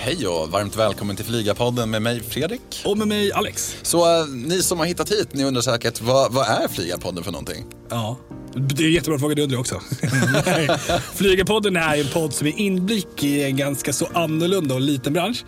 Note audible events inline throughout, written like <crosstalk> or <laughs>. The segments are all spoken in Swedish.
Hej och varmt välkommen till Flygarpodden med mig Fredrik. Och med mig Alex. Så uh, ni som har hittat hit, ni undrar säkert vad, vad är Flygarpodden för någonting? Ja, det är en jättebra fråga, det undrar jag också. <laughs> Flygarpodden är en podd som är inblick i en ganska så annorlunda och liten bransch.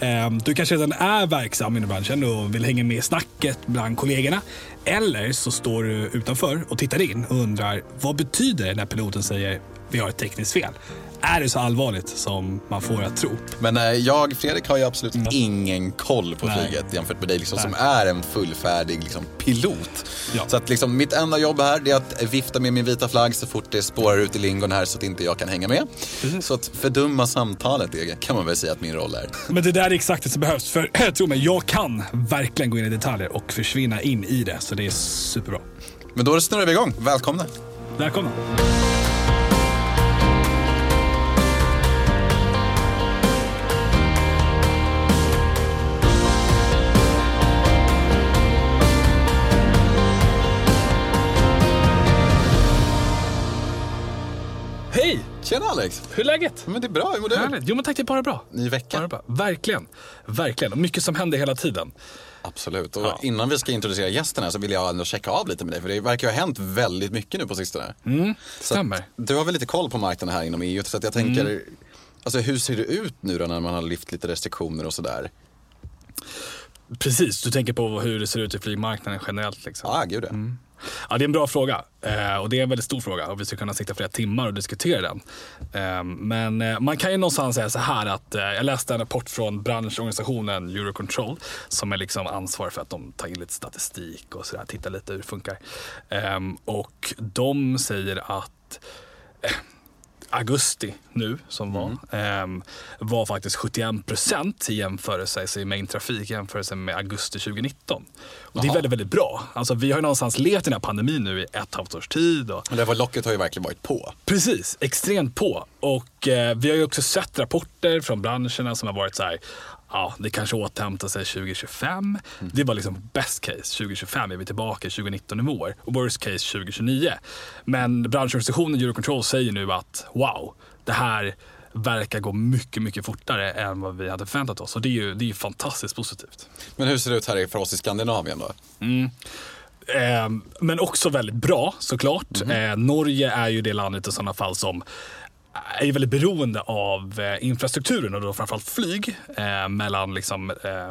Ehm, du kanske redan är verksam inom branschen och vill hänga med i snacket bland kollegorna. Eller så står du utanför och tittar in och undrar vad betyder det när piloten säger vi har ett tekniskt fel? Är det så allvarligt som man får att tro? Men eh, jag, Fredrik, har ju absolut mm. ingen koll på Nej. flyget jämfört med dig liksom, som är en fullfärdig liksom, pilot. Ja. Så att liksom, mitt enda jobb här är att vifta med min vita flagg så fort det spårar ut i lingon här så att inte jag kan hänga med. Precis. Så att fördumma samtalet det kan man väl säga att min roll är. <laughs> Men det där är exakt det som behövs. För <clears throat> tro mig, jag kan verkligen gå in i detaljer och försvinna in i det. Så det är superbra. Men då snurrar vi igång. Välkomna. Välkomna. Alex! Hur är läget? Men det är bra, hur mår du? Härligt. Jo men tack, det är bara bra. Ny vecka. Bara bra. Verkligen. Verkligen. Och mycket som händer hela tiden. Absolut. Och ja. innan vi ska introducera gästerna så vill jag ändå checka av lite med dig. För det verkar ha hänt väldigt mycket nu på sistone. Mm, stämmer. du har väl lite koll på marknaden här inom EU. Så jag tänker, mm. alltså hur ser det ut nu då när man har lyft lite restriktioner och sådär? Precis, du tänker på hur det ser ut i flygmarknaden generellt liksom. Ja, ah, gud ja. Mm. Ja, det är en bra fråga eh, och det är en väldigt stor fråga och vi ska kunna sitta flera timmar och diskutera den. Eh, men eh, man kan ju någonstans säga så här att eh, jag läste en rapport från branschorganisationen Eurocontrol som är liksom ansvarig för att de tar in lite statistik och sådär, tittar lite hur det funkar. Eh, och de säger att eh, augusti nu som var, mm. eh, var faktiskt 71 procent i jämförelse i mängdtrafik jämförelse med augusti 2019. Och det är väldigt, väldigt bra. Alltså, vi har ju någonstans levt i den här pandemin nu i ett och ett halvt års tid. Och... Det var locket har ju verkligen varit på. Precis, extremt på. Och eh, vi har ju också sett rapporter från branscherna som har varit så här, ja, det kanske återhämtar sig 2025. Mm. Det var liksom best case. 2025 är vi tillbaka i 2019 nivåer och worst case 2029. Men branschorganisationen Eurocontrol säger nu att wow, det här verkar gå mycket, mycket fortare än vad vi hade förväntat oss. Och det är ju, det är ju fantastiskt positivt. Men hur ser det ut här för oss i Skandinavien då? Mm. Eh, men också väldigt bra såklart. Mm. Eh, Norge är ju det landet i sådana fall som är ju väldigt beroende av eh, infrastrukturen och då framförallt flyg eh, mellan liksom eh,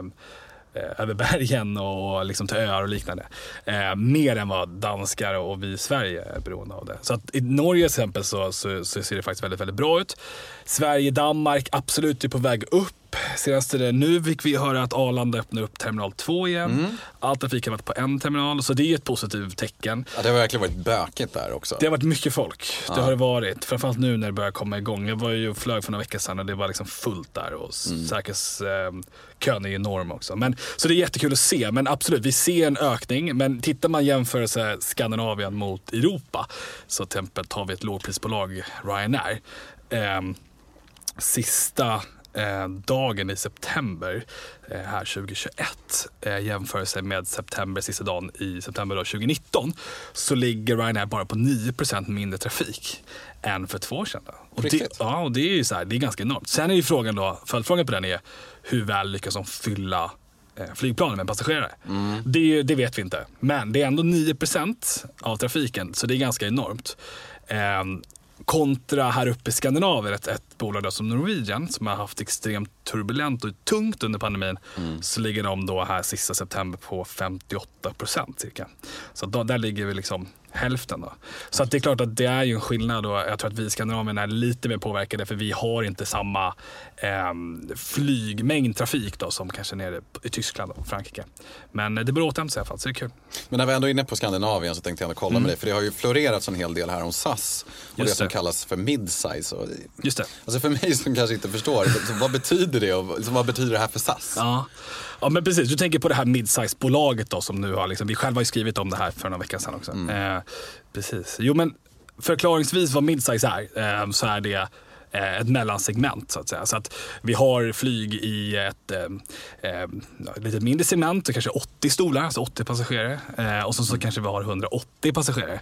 eh, över bergen och liksom till öar och liknande. Eh, mer än vad danskar och vi i Sverige är beroende av det. Så att i Norge till exempel så, så, så ser det faktiskt väldigt, väldigt bra ut. Sverige, Danmark absolut är på väg upp Senaste nu fick vi höra att Arlanda öppnar upp terminal 2 igen. Mm. All trafik har varit på en terminal, så det är ett positivt tecken. Ja, det har verkligen varit bökigt där också. Det har varit mycket folk. Ja. Det har det varit. Framförallt nu när det börjar komma igång. Jag var ju och flög för några veckor sedan och det var liksom fullt där. Och mm. säkerhetskön är enorm också. Men, så det är jättekul att se. Men absolut, vi ser en ökning. Men tittar man jämförelse Skandinavien mot Europa så till exempel tar vi ett lågprisbolag, Ryanair. Eh, sista eh, dagen i september eh, här 2021 eh, jämförelse med september, sista dagen i september då, 2019 så ligger Ryanair bara på 9% mindre trafik än för två år sedan. Och det, ja, och det är ju så här, det är ganska enormt. Sen är ju frågan då, följdfrågan på den är hur väl lyckas de fylla eh, flygplanen med passagerare. Mm. Det, det, vet vi inte. Men det är ändå 9% av trafiken, så det är ganska enormt. Kontra här uppe i Skandinavien, ett, ett bolag som Norwegian som har haft extremt turbulent och tungt under pandemin. Mm. Så ligger de då här sista september på 58 procent cirka. Så då, där ligger vi liksom hälften. Då. Så att det är klart att det är ju en skillnad och jag tror att vi i Skandinavien är lite mer påverkade för vi har inte samma eh, flygmängd trafik då, som kanske nere i Tyskland och Frankrike. Men det beror återhämta sig i alla fall, så det är kul. Men när vi ändå är inne på Skandinavien så tänkte jag ändå kolla mm. med dig, för det har ju florerat en hel del här om SAS och Just det som kallas för midsize. Och, Just det. Alltså för mig som kanske inte förstår, vad betyder det och vad betyder det här för SAS? Ja. Ja men precis, du tänker på det här midsize-bolaget då som nu har, liksom, vi själva har skrivit om det här för några veckor sedan också. Mm. Eh, precis. Jo men förklaringsvis vad midsize är, eh, så är det ett mellansegment så att säga. Så att vi har flyg i ett eh, eh, lite mindre segment, kanske 80 stolar, alltså 80 passagerare. Eh, och så, så kanske vi har 180 passagerare.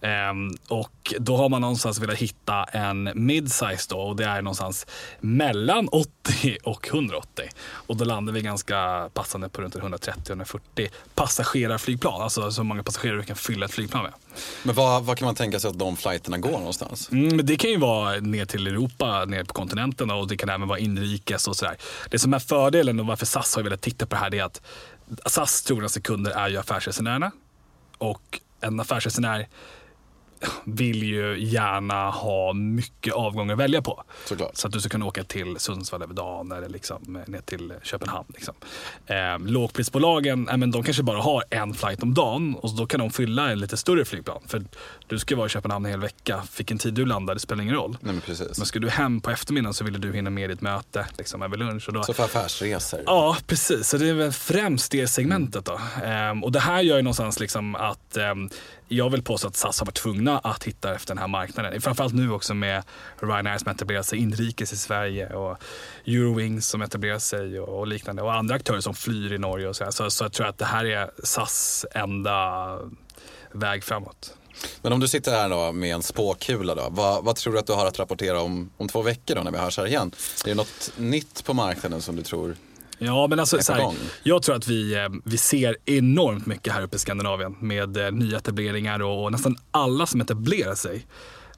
Mm. och då har man någonstans velat hitta en mid-size då och det är någonstans mellan 80 och 180. Och då landar vi ganska passande på runt 130-140 passagerarflygplan, alltså så många passagerare du kan fylla ett flygplan med. Men vad, vad kan man tänka sig att de flighterna går någonstans? Mm, det kan ju vara ner till Europa, ner på kontinenten och det kan även vara inrikes och sådär. Det som är fördelen och varför SAS har velat titta på det här är att SAS trognaste kunder är ju affärsresenärerna. Och en affärsresenär vill ju gärna ha mycket avgångar att välja på. Såklart. Så att du ska kunna åka till Sundsvall över dagen eller liksom ner till Köpenhamn. Liksom. Eh, lågprisbolagen, eh, men de kanske bara har en flight om dagen och då kan de fylla en lite större flygplan. För du ska vara i Köpenhamn en hel vecka. Vilken tid du landar, det spelar ingen roll. Nej, men, precis. men ska du hem på eftermiddagen så vill du hinna med ditt möte liksom, över lunch. Och då... Så för affärsresor? Ja, precis. Så det är väl främst det segmentet. Då. Eh, och det här gör ju någonstans liksom att ehm, jag vill påstå att SAS har varit tvungna att hitta efter den här marknaden. Framförallt nu också med Ryanair som etablerar sig inrikes i Sverige och Eurowings som etablerar sig och, liknande och andra aktörer som flyr i Norge och så, så, så jag tror att det här är SAS enda väg framåt. Men om du sitter här då med en spåkula då, vad, vad, tror du att du har att rapportera om, om två veckor då när vi hörs här igen? Är det något nytt på marknaden som du tror Ja, men alltså, så här, jag tror att vi, eh, vi ser enormt mycket här uppe i Skandinavien med eh, nyetableringar och, och nästan alla som etablerar sig.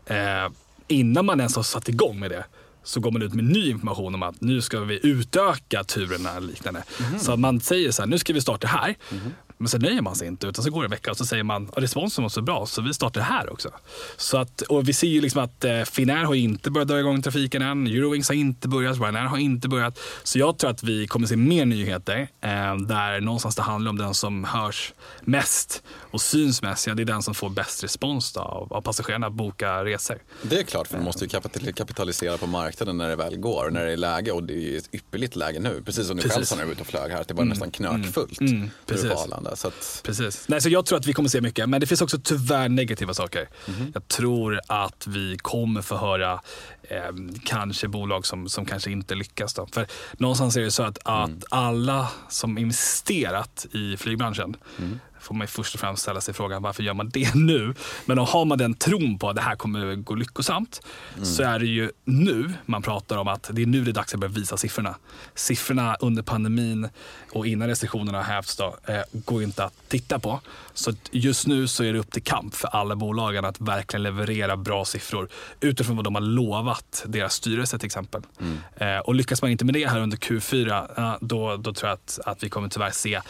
Eh, innan man ens har satt igång med det så går man ut med ny information om att nu ska vi utöka turerna och liknande. Mm. Så man säger så här, nu ska vi starta här. Mm. Men sen nöjer man sig inte utan så går det en vecka och så säger man att responsen var så bra så vi startar här också. Så att, och vi ser ju liksom att eh, Finnair har inte börjat dra igång trafiken än. Eurowings har inte börjat, Ryanair har inte börjat. Så jag tror att vi kommer se mer nyheter eh, där någonstans det handlar om den som hörs mest och syns mest. Ja, det är den som får bäst respons då, av, av passagerarna att boka resor. Det är klart, för man måste ju kapitalisera på marknaden när det väl går, när det är läge och det är ett ypperligt läge nu. Precis som du själv sa när du var ute och flög här, att det var mm. nästan knökfullt. Mm. Mm. Precis. Arlanda, så att... Precis. Nej, så jag tror att vi kommer se mycket, men det finns också tyvärr negativa saker. Mm. Jag tror att vi kommer få höra eh, kanske bolag som, som kanske inte lyckas. Då. För någonstans är det så att, att mm. alla som investerat i flygbranschen mm får man först och främst ställa sig frågan varför gör man det nu? Men har man den tron på att det här kommer gå lyckosamt mm. så är det ju nu man pratar om att det är nu det är dags att börja visa siffrorna. Siffrorna under pandemin och innan restriktionerna hävts då, eh, går inte att titta på. Så just nu så är det upp till kamp för alla bolagen att verkligen leverera bra siffror utifrån vad de har lovat deras styrelse till exempel. Mm. Eh, och lyckas man inte med det här under Q4, eh, då, då tror jag att, att vi kommer tyvärr se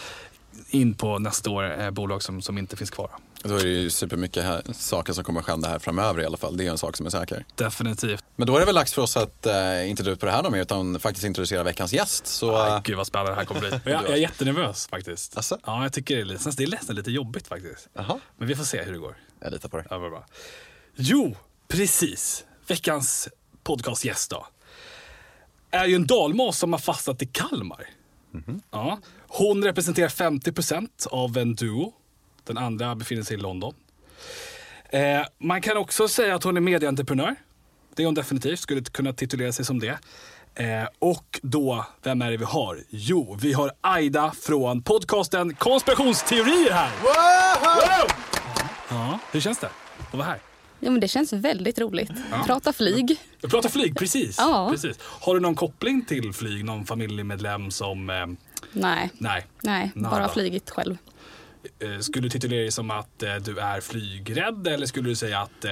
in på nästa år eh, bolag som, som inte finns kvar. Då är det ju supermycket här, saker som kommer att hända här framöver i alla fall. Det är en sak som är säker. Definitivt. Men då är det väl dags för oss att uh, inte dra ut på det här mer utan faktiskt introducera veckans gäst. Så, Aj, uh... Gud vad spännande det här kommer bli. <laughs> jag, jag är jättenervös faktiskt. Asså? Ja, jag tycker det är, det är nästan lite jobbigt faktiskt. Aha. Men vi får se hur det går. Jag litar på det. Ja, bra. Jo, precis. Veckans podcastgäst då. Är ju en dalmas som har fastnat i Kalmar. Mm -hmm. ja. Hon representerar 50% av en duo. Den andra befinner sig i London. Eh, man kan också säga att hon är medieentreprenör. Det är hon definitivt, skulle kunna titulera sig som det. Eh, och då, vem är det vi har? Jo, vi har Aida från podcasten Konspirationsteorier här. Wow! wow! Ja, hur känns det att vara här? Ja, men det känns väldigt roligt. Ja. Prata flyg. Prata flyg, precis. Ja. precis. Har du någon koppling till flyg? Någon familjemedlem som... Eh... Nej. Nej, Nej bara flygit själv. Eh, skulle du titulera dig som att eh, du är flygrädd eller skulle du säga att eh,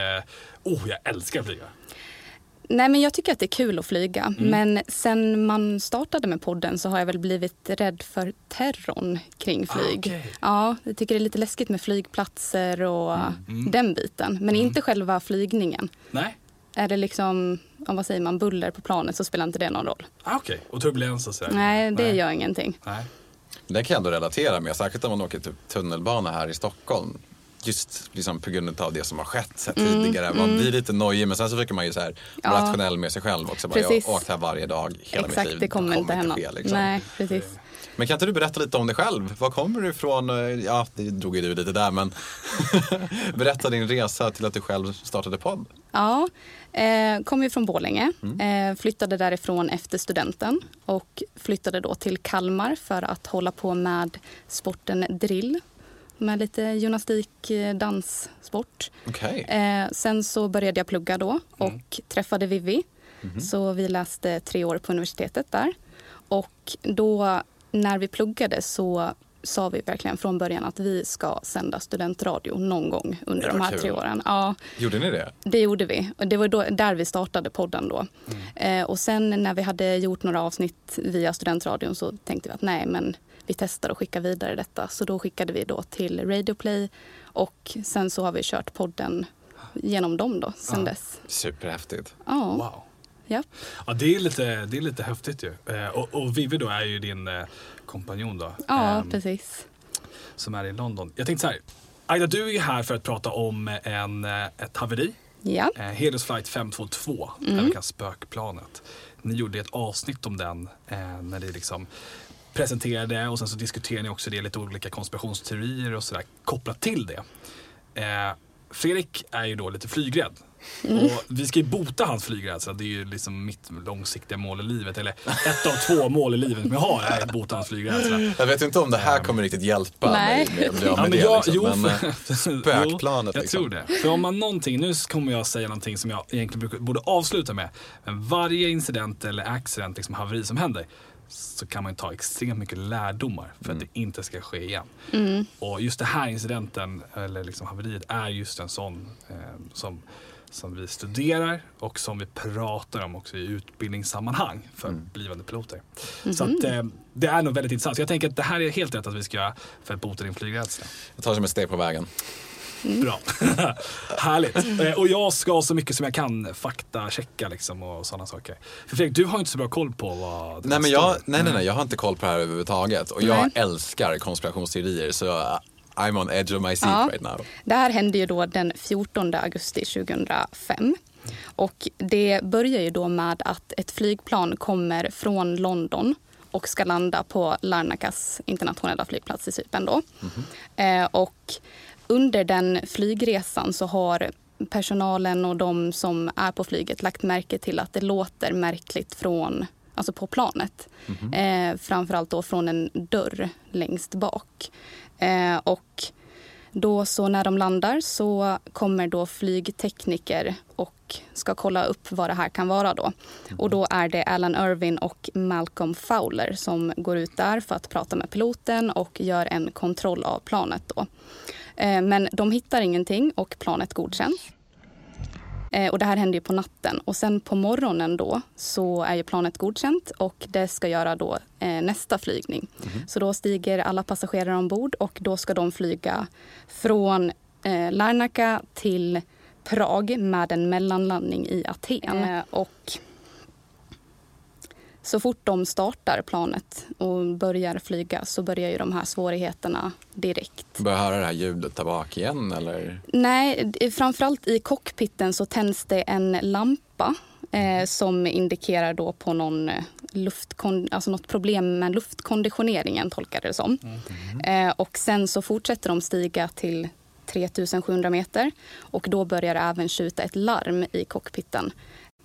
oh, jag älskar att flyga? Nej, men jag tycker att det är kul att flyga. Mm. Men sen man startade med podden så har jag väl blivit rädd för terrorn kring flyg. Ah, okay. Ja, jag tycker det är lite läskigt med flygplatser och mm. Mm. den biten. Men mm. inte själva flygningen. Nej. Är det liksom, vad säger man, buller på planet så spelar inte det någon roll. Ah, Okej, okay. och turbulens och sådär? Nej, det Nej. gör ingenting. Nej. Det kan jag ändå relatera med, särskilt om man åker typ tunnelbana här i Stockholm just liksom på grund av det som har skett mm, tidigare. Man mm. blir lite nojig men sen så försöker man ju så här, ja. rationell med sig själv också. Bara, jag har åkt här varje dag hela Exakt, mitt liv. det kommer, det kommer inte hända. Liksom. Nej, precis. Men kan inte du berätta lite om dig själv? Var kommer du ifrån? Ja, det drog ju du lite där, men <laughs> berätta din resa till att du själv startade podd. Ja, eh, kom ju från Borlänge. Mm. Eh, flyttade därifrån efter studenten och flyttade då till Kalmar för att hålla på med sporten drill med lite gymnastik, eh, danssport. Okay. Eh, sen så började jag plugga då och mm. träffade Vivi. Mm. Så vi läste tre år på universitetet där. Och då när vi pluggade så sa vi verkligen från början att vi ska sända studentradio någon gång under de här kul. tre åren. Ja, gjorde ni det? Det gjorde vi. Det var då, där vi startade podden då. Mm. Eh, och sen när vi hade gjort några avsnitt via studentradion så tänkte vi att nej men vi testar och skickar vidare detta. Så då skickade vi då till Radioplay och sen så har vi kört podden genom dem då sen ja. dess. Superhäftigt. Ja. Wow. Ja. ja, det är lite, det är lite häftigt ju. Eh, och, och Vivi då är ju din eh, kompanjon då. Ja, eh, precis. Som är i London. Jag tänkte så här, Aida du är här för att prata om en, eh, ett haveri. Ja. Helios flight 522, mm. även kallat spökplanet. Ni gjorde ett avsnitt om den när ni liksom presenterade och sen så diskuterade ni också det lite olika konspirationsteorier och sådär kopplat till det. Eh, Fredrik är ju då lite flygrädd. Mm. Och vi ska ju bota hans flygrädsla. Det är ju liksom mitt långsiktiga mål i livet. Eller ett av två mål i livet som jag har är att bota hans flygrädsla. Jag vet inte om det här kommer riktigt hjälpa Nej. mig med att bli av med det. Jag, liksom. jo, men, eh, <laughs> spökplanet jo, Jag liksom. tror det. För om man någonting, nu kommer jag säga någonting som jag egentligen borde avsluta med. Men varje incident eller accident, liksom haveri som händer så kan man ta extremt mycket lärdomar för mm. att det inte ska ske igen. Mm. Och just den här incidenten, eller liksom haveriet, är just en sån eh, som, som vi studerar och som vi pratar om också i utbildningssammanhang för mm. blivande piloter. Mm Så att, eh, det är nog väldigt intressant. Så jag tänker att det här är helt rätt att vi ska göra för att bota din flygrädsla. Jag tar det som ett steg på vägen. Mm. Bra. <laughs> Härligt. Eh, och jag ska så mycket som jag kan faktachecka liksom och sådana saker. För Fredrik, du har inte så bra koll på vad nej, men jag, nej, nej, nej, jag har inte koll på det här överhuvudtaget. Och jag nej. älskar konspirationsteorier. Så I'm on edge of my seat ja. right now. Det här hände ju då den 14 augusti 2005. Och det börjar ju då med att ett flygplan kommer från London och ska landa på Larnakas internationella flygplats i Cypern. Då. Mm -hmm. eh, och under den flygresan så har personalen och de som är på flyget lagt märke till att det låter märkligt från, alltså på planet. Mm -hmm. eh, framförallt då från en dörr längst bak. Eh, och då så när de landar så kommer då flygtekniker och ska kolla upp vad det här kan vara då. Och då är det Alan Irvin och Malcolm Fowler som går ut där för att prata med piloten och gör en kontroll av planet då. Eh, men de hittar ingenting och planet godkänns. Eh, och det här händer ju på natten. Och sen på morgonen då så är ju planet godkänt och det ska göra då eh, nästa flygning. Mm. Så då stiger alla passagerare ombord och då ska de flyga från eh, Larnaca till Prag med en mellanlandning i Aten. Eh, och så fort de startar planet och börjar flyga så börjar ju de här svårigheterna direkt. Börjar höra det här ljudet där bak igen eller? Nej, framförallt i cockpiten så tänds det en lampa eh, som indikerar då på någon eh, luftkon alltså något problem med luftkonditioneringen tolkar det som. Mm. Eh, och sen så fortsätter de stiga till 3700 meter och då börjar det även skjuta ett larm i cockpiten.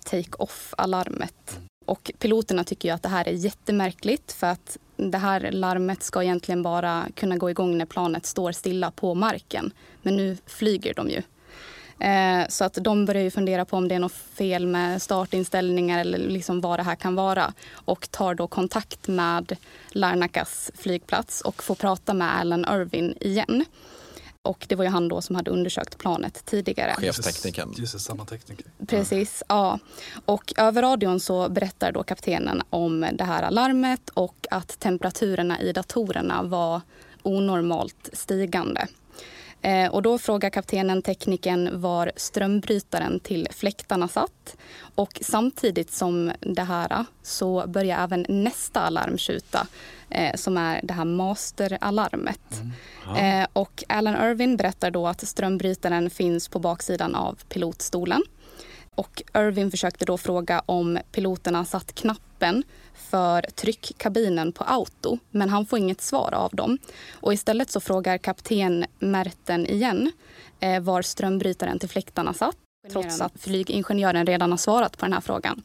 Take off-alarmet. Och piloterna tycker ju att det här är jättemärkligt för att det här larmet ska egentligen bara kunna gå igång när planet står stilla på marken. Men nu flyger de ju. Eh, så att de börjar ju fundera på om det är något fel med startinställningar eller liksom vad det här kan vara. Och tar då kontakt med Larnakas flygplats och får prata med Alan Irvin igen. Och det var ju han då som hade undersökt planet tidigare. Chefsteknikern. Just det, samma tekniker. Precis, ja. Och över radion så berättar då kaptenen om det här alarmet och att temperaturerna i datorerna var onormalt stigande. Eh, och då frågar kaptenen tekniken var strömbrytaren till fläktarna satt. Och samtidigt som det här så börjar även nästa alarm tjuta eh, som är det här masteralarmet. Mm. Ja. Eh, och Alan Irvin berättar då att strömbrytaren finns på baksidan av pilotstolen. Och Irvin försökte då fråga om piloterna satt knappen för tryckkabinen på auto, men han får inget svar av dem. Och istället så frågar kapten Merten igen eh, var strömbrytaren till fläktarna satt, trots att flygingenjören redan har svarat på den här frågan.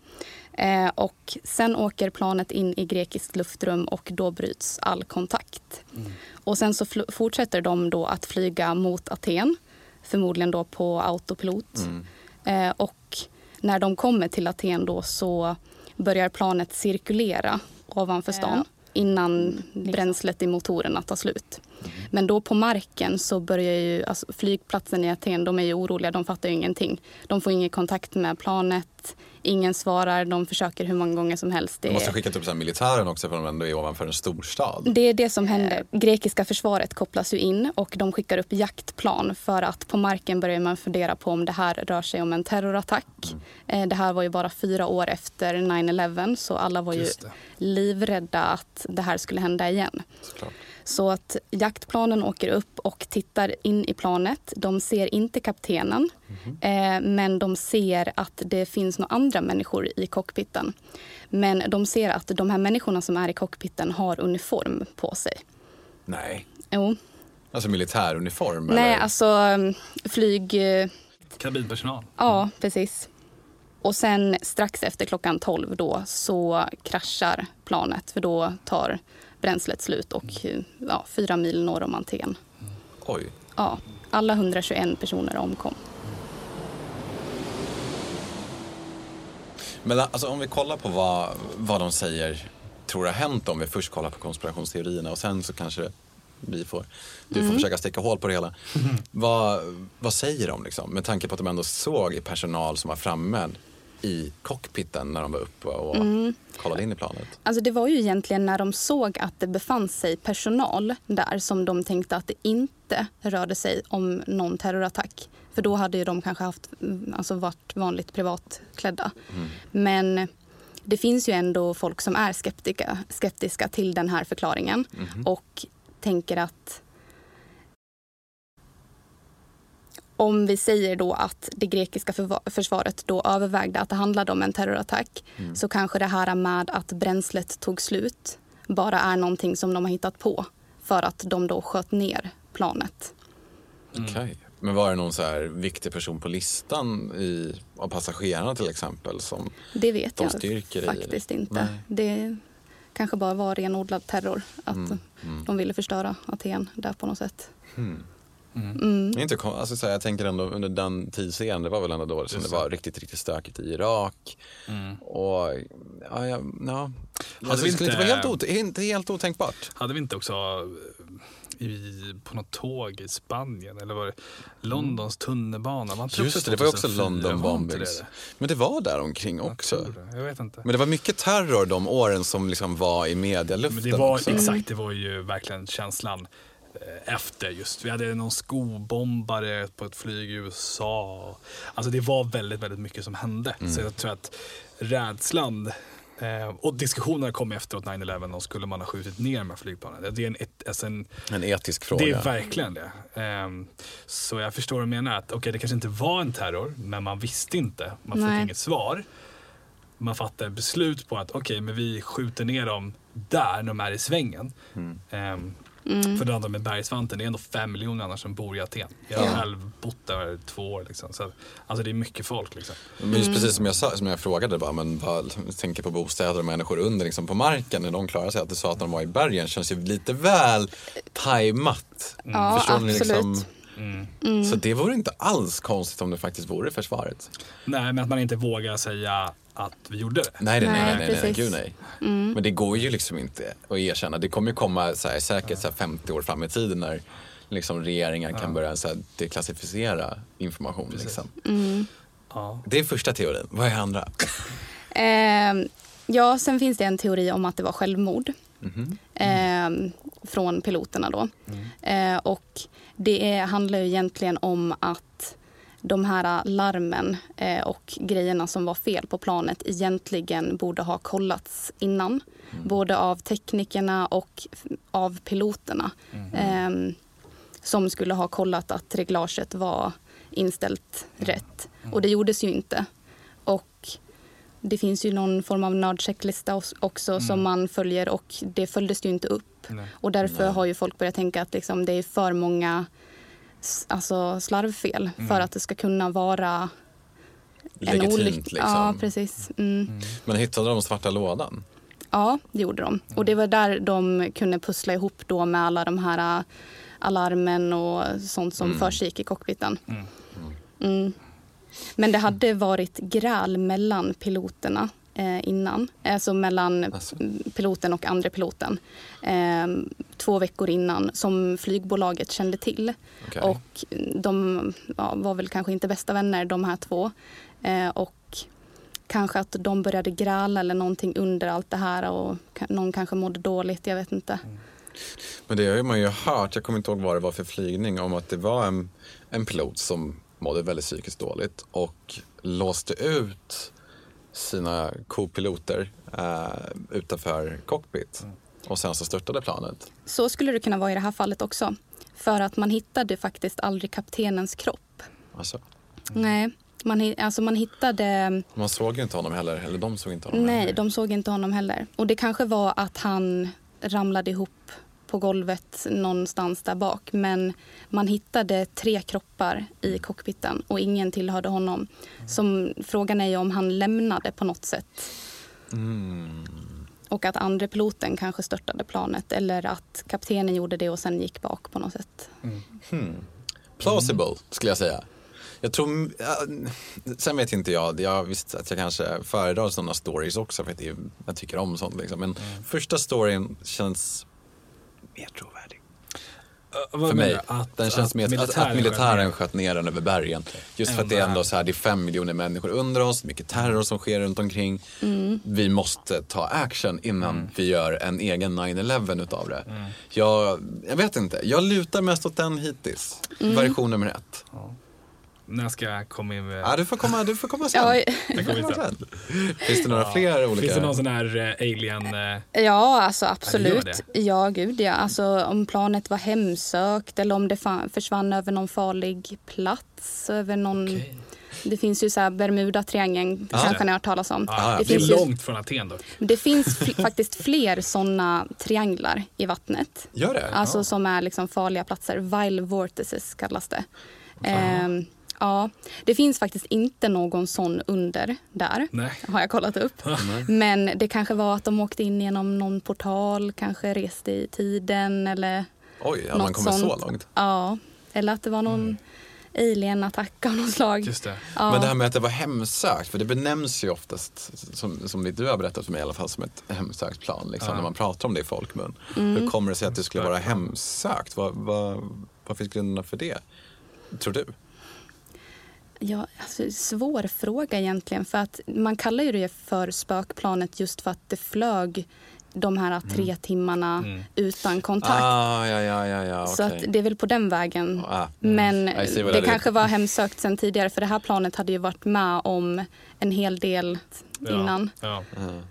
Eh, och sen åker planet in i grekiskt luftrum och då bryts all kontakt. Mm. Och sen så fortsätter de då att flyga mot Aten, förmodligen då på autopilot. Mm. Eh, och när de kommer till Aten då så börjar planet cirkulera ovanför stan innan bränslet i motorerna tar slut. Mm. Men då på marken så börjar ju, alltså flygplatsen i Aten, de är ju oroliga, de fattar ju ingenting. De får ingen kontakt med planet, ingen svarar, de försöker hur många gånger som helst. Det de måste skicka upp militären också för de ändå är ovanför en storstad. Det är det som händer. Grekiska försvaret kopplas ju in och de skickar upp jaktplan för att på marken börjar man fundera på om det här rör sig om en terrorattack. Mm. Eh, det här var ju bara fyra år efter 9-11 så alla var ju livrädda att det här skulle hända igen. Såklart. Så att jaktplanen åker upp och tittar in i planet. De ser inte kaptenen, mm. eh, men de ser att det finns några andra människor i cockpiten. Men de ser att de här människorna som är i cockpiten har uniform på sig. Nej. Jo. Alltså militäruniform? Nej, eller? alltså mm, flyg... Kabinpersonal? Ja, precis. Och sen strax efter klockan 12 då så kraschar planet för då tar bränslet slut och ja, fyra mil norr om Aten. Oj. Ja, alla 121 personer omkom. Men alltså, om vi kollar på vad, vad de säger tror har hänt om vi först kollar på konspirationsteorierna och sen så kanske vi får, du får mm. försöka sticka hål på det hela. Mm. <laughs> Vad, vad säger de liksom? Med tanke på att de ändå såg personal som var framme i cockpiten när de var uppe och mm. kollade in i planet? Alltså det var ju egentligen när de såg att det befann sig personal där som de tänkte att det inte rörde sig om någon terrorattack. För då hade ju de kanske haft, alltså varit vanligt privatklädda. Mm. Men det finns ju ändå folk som är skeptiska, skeptiska till den här förklaringen mm. och tänker att om vi säger då att det grekiska försvaret då övervägde att det handlade om en terrorattack mm. så kanske det här med att bränslet tog slut bara är någonting som de har hittat på för att de då sköt ner planet. Mm. Okej. Okay. Men var det någon så här viktig person på listan i, av passagerarna till exempel? Som det vet de jag faktiskt i? inte. Nej. Det kanske bara var renodlad terror. Att mm. Mm. de ville förstöra Aten där på något sätt. Mm. Mm. Mm. Inte, alltså, så här, jag tänker ändå under den tidsserien, det var väl ändå då som det var riktigt, riktigt stökigt i Irak. Mm. Och ja, ja, ja. Alltså, det skulle inte vara helt, ot inte helt otänkbart. Hade vi inte också eh, i, på något tåg i Spanien eller var det Londons tunnelbana? Man Just det, det var också London bombings. Men det var där omkring också. Jag, jag, vet inte. Men det var mycket terror de åren som liksom var i medialuften. Men det var, också. Exakt, det var ju verkligen känslan. Eh, efter just. Vi hade någon skobombare på ett flyg i USA. Alltså det var väldigt, väldigt mycket som hände. Mm. Så jag tror att rädslan eh, och diskussionerna kom efteråt 9-11 om skulle man ha skjutit ner de här flygplanen. Det är en, ett, alltså en, en etisk fråga. Det är verkligen det. Eh, så jag förstår vad du menar. Att, okay, det kanske inte var en terror, men man visste inte. Man fick inget svar. Man fattade beslut på att okej, okay, men vi skjuter ner dem där de är i svängen. Mm. Um, Mm. För det andra med bergsvanten, det är ändå fem miljoner annars som bor i Aten. Jag har ja. själv bott där två år. Liksom. Så, alltså det är mycket folk. Liksom. Men just precis som jag, sa, som jag frågade, bara, men vad, tänker på bostäder och människor under liksom, på marken när de klarar sig. Att du sa att de var i bergen känns ju lite väl tajmat. Mm. Ja, Förstår absolut. Ni, liksom, Mm. Mm. Så det vore inte alls konstigt om det faktiskt vore försvaret. Nej, men att man inte vågar säga att vi gjorde det. Nej, nej, nej, nej, nej, nej, gud nej. Mm. Men det går ju liksom inte att erkänna. Det kommer ju komma så här, säkert så här 50 år fram i tiden när liksom regeringar kan börja så här, deklassificera information. Liksom. Mm. Ja. Det är första teorin. Vad är andra? Eh, Ja, sen finns det en teori om att det var självmord. Mm. Eh, från piloterna då. Mm. Eh, och det är, handlar ju egentligen om att de här larmen eh, och grejerna som var fel på planet egentligen borde ha kollats innan. Mm. Både av teknikerna och av piloterna. Mm. som skulle ha kollat att reglaget var inställt rätt. Mm. Och det gjordes ju inte. Och det finns ju någon form av nördchecklista också mm. som man följer och det följdes ju inte upp. Nej. Och därför Nej. har ju folk börjat tänka att liksom det är för många alltså slarvfel mm. för att det ska kunna vara Legitimt, en olycka. Liksom. Ja, precis. Mm. Mm. Men hittade de svarta lådan? Ja, det gjorde de. Och det var där de kunde pussla ihop då med alla de här äh, alarmen och sånt som mm. försiggick i cockpiten. Mm. mm. Men det hade varit gräl mellan piloterna innan. Alltså mellan alltså. piloten och andra piloten. Eh, två veckor innan som flygbolaget kände till. Okay. Och de ja, var väl kanske inte bästa vänner de här två. Eh, och kanske att de började gräla eller någonting under allt det här och någon kanske mådde dåligt, jag vet inte. Mm. Men det har man ju hört, jag kommer inte ihåg vad det var för flygning, om att det var en, en pilot som mådde väldigt psykiskt dåligt och låste ut sina kopiloter eh, utanför cockpit. Mm. Och sen så störtade planet. Så skulle det kunna vara i det här fallet också. För att man hittade faktiskt aldrig kaptenens kropp. Alltså. Mm. Nej, man, alltså man hittade... Man såg inte honom heller, eller de såg inte honom Nej, heller. de såg inte honom heller. Och det kanske var att han ramlade ihop på golvet någonstans där bak. Men man hittade tre kroppar i cockpiten och ingen tillhörde honom. Som, frågan är ju om han lämnade på något sätt. Mm. Och att andra piloten kanske störtade planet eller att kaptenen gjorde det och sen gick bak på något sätt. Mm. Hmm. Plausible skulle jag säga. Jag tror, sen vet inte jag, jag visste att jag kanske föredrar sådana stories också för att jag tycker om sånt. Liksom. Men mm. första storyn känns mer trovärdig. Uh, för mig. Att, den känns att, mer, militären att, att militären sköt ner den över bergen. Just för att det är ändå så här, det är fem miljoner människor under oss, mycket terror som sker runt omkring. Mm. Vi måste ta action innan mm. vi gör en egen 9-11 utav det. Mm. Jag, jag vet inte, jag lutar mest åt den hittills. Mm. Version nummer ett. Ja. När ska jag komma in med... Ja, du får komma, du får komma sen. Ja. sen. Finns det några ja. fler olika? Finns det någon sån här uh, alien... Uh... Ja, alltså absolut. Ja, gud ja. Alltså om planet var hemsökt eller om det försvann över någon farlig plats. Över någon... Okay. Det finns ju så här Bermuda-triangeln, ah, kanske ni har hört talas om. Ah, det, det är långt ju, från Aten då. Det finns <laughs> faktiskt fler sådana trianglar i vattnet. Gör det? Alltså ah. som är liksom farliga platser. Vile vortices kallas det. Um, Ja, det finns faktiskt inte någon sån under där, Nej. har jag kollat upp. Men det kanske var att de åkte in genom någon portal, kanske reste i tiden eller Oj, hade man kommit sånt. så långt? Ja, eller att det var någon mm. alien-attack av något slag. Just det. Ja. Men det här med att det var hemsökt, för det benämns ju oftast, som, som du har berättat för mig i alla fall, som ett hemsökt plan, liksom, ja. när man pratar om det i folkmun. Mm. Hur kommer det sig att det skulle vara hemsökt? Vad, vad, vad finns grunderna för det, tror du? Ja, alltså, svår fråga egentligen. För att man kallar ju det för spökplanet just för att det flög de här tre mm. timmarna mm. utan kontakt. Ah, ja, ja, ja, ja, Så att det är väl på den vägen. Ah, mm. Men det, kanske var hemsökt sen tidigare för det här planet hade ju varit med om en hel del innan. Ja, mm.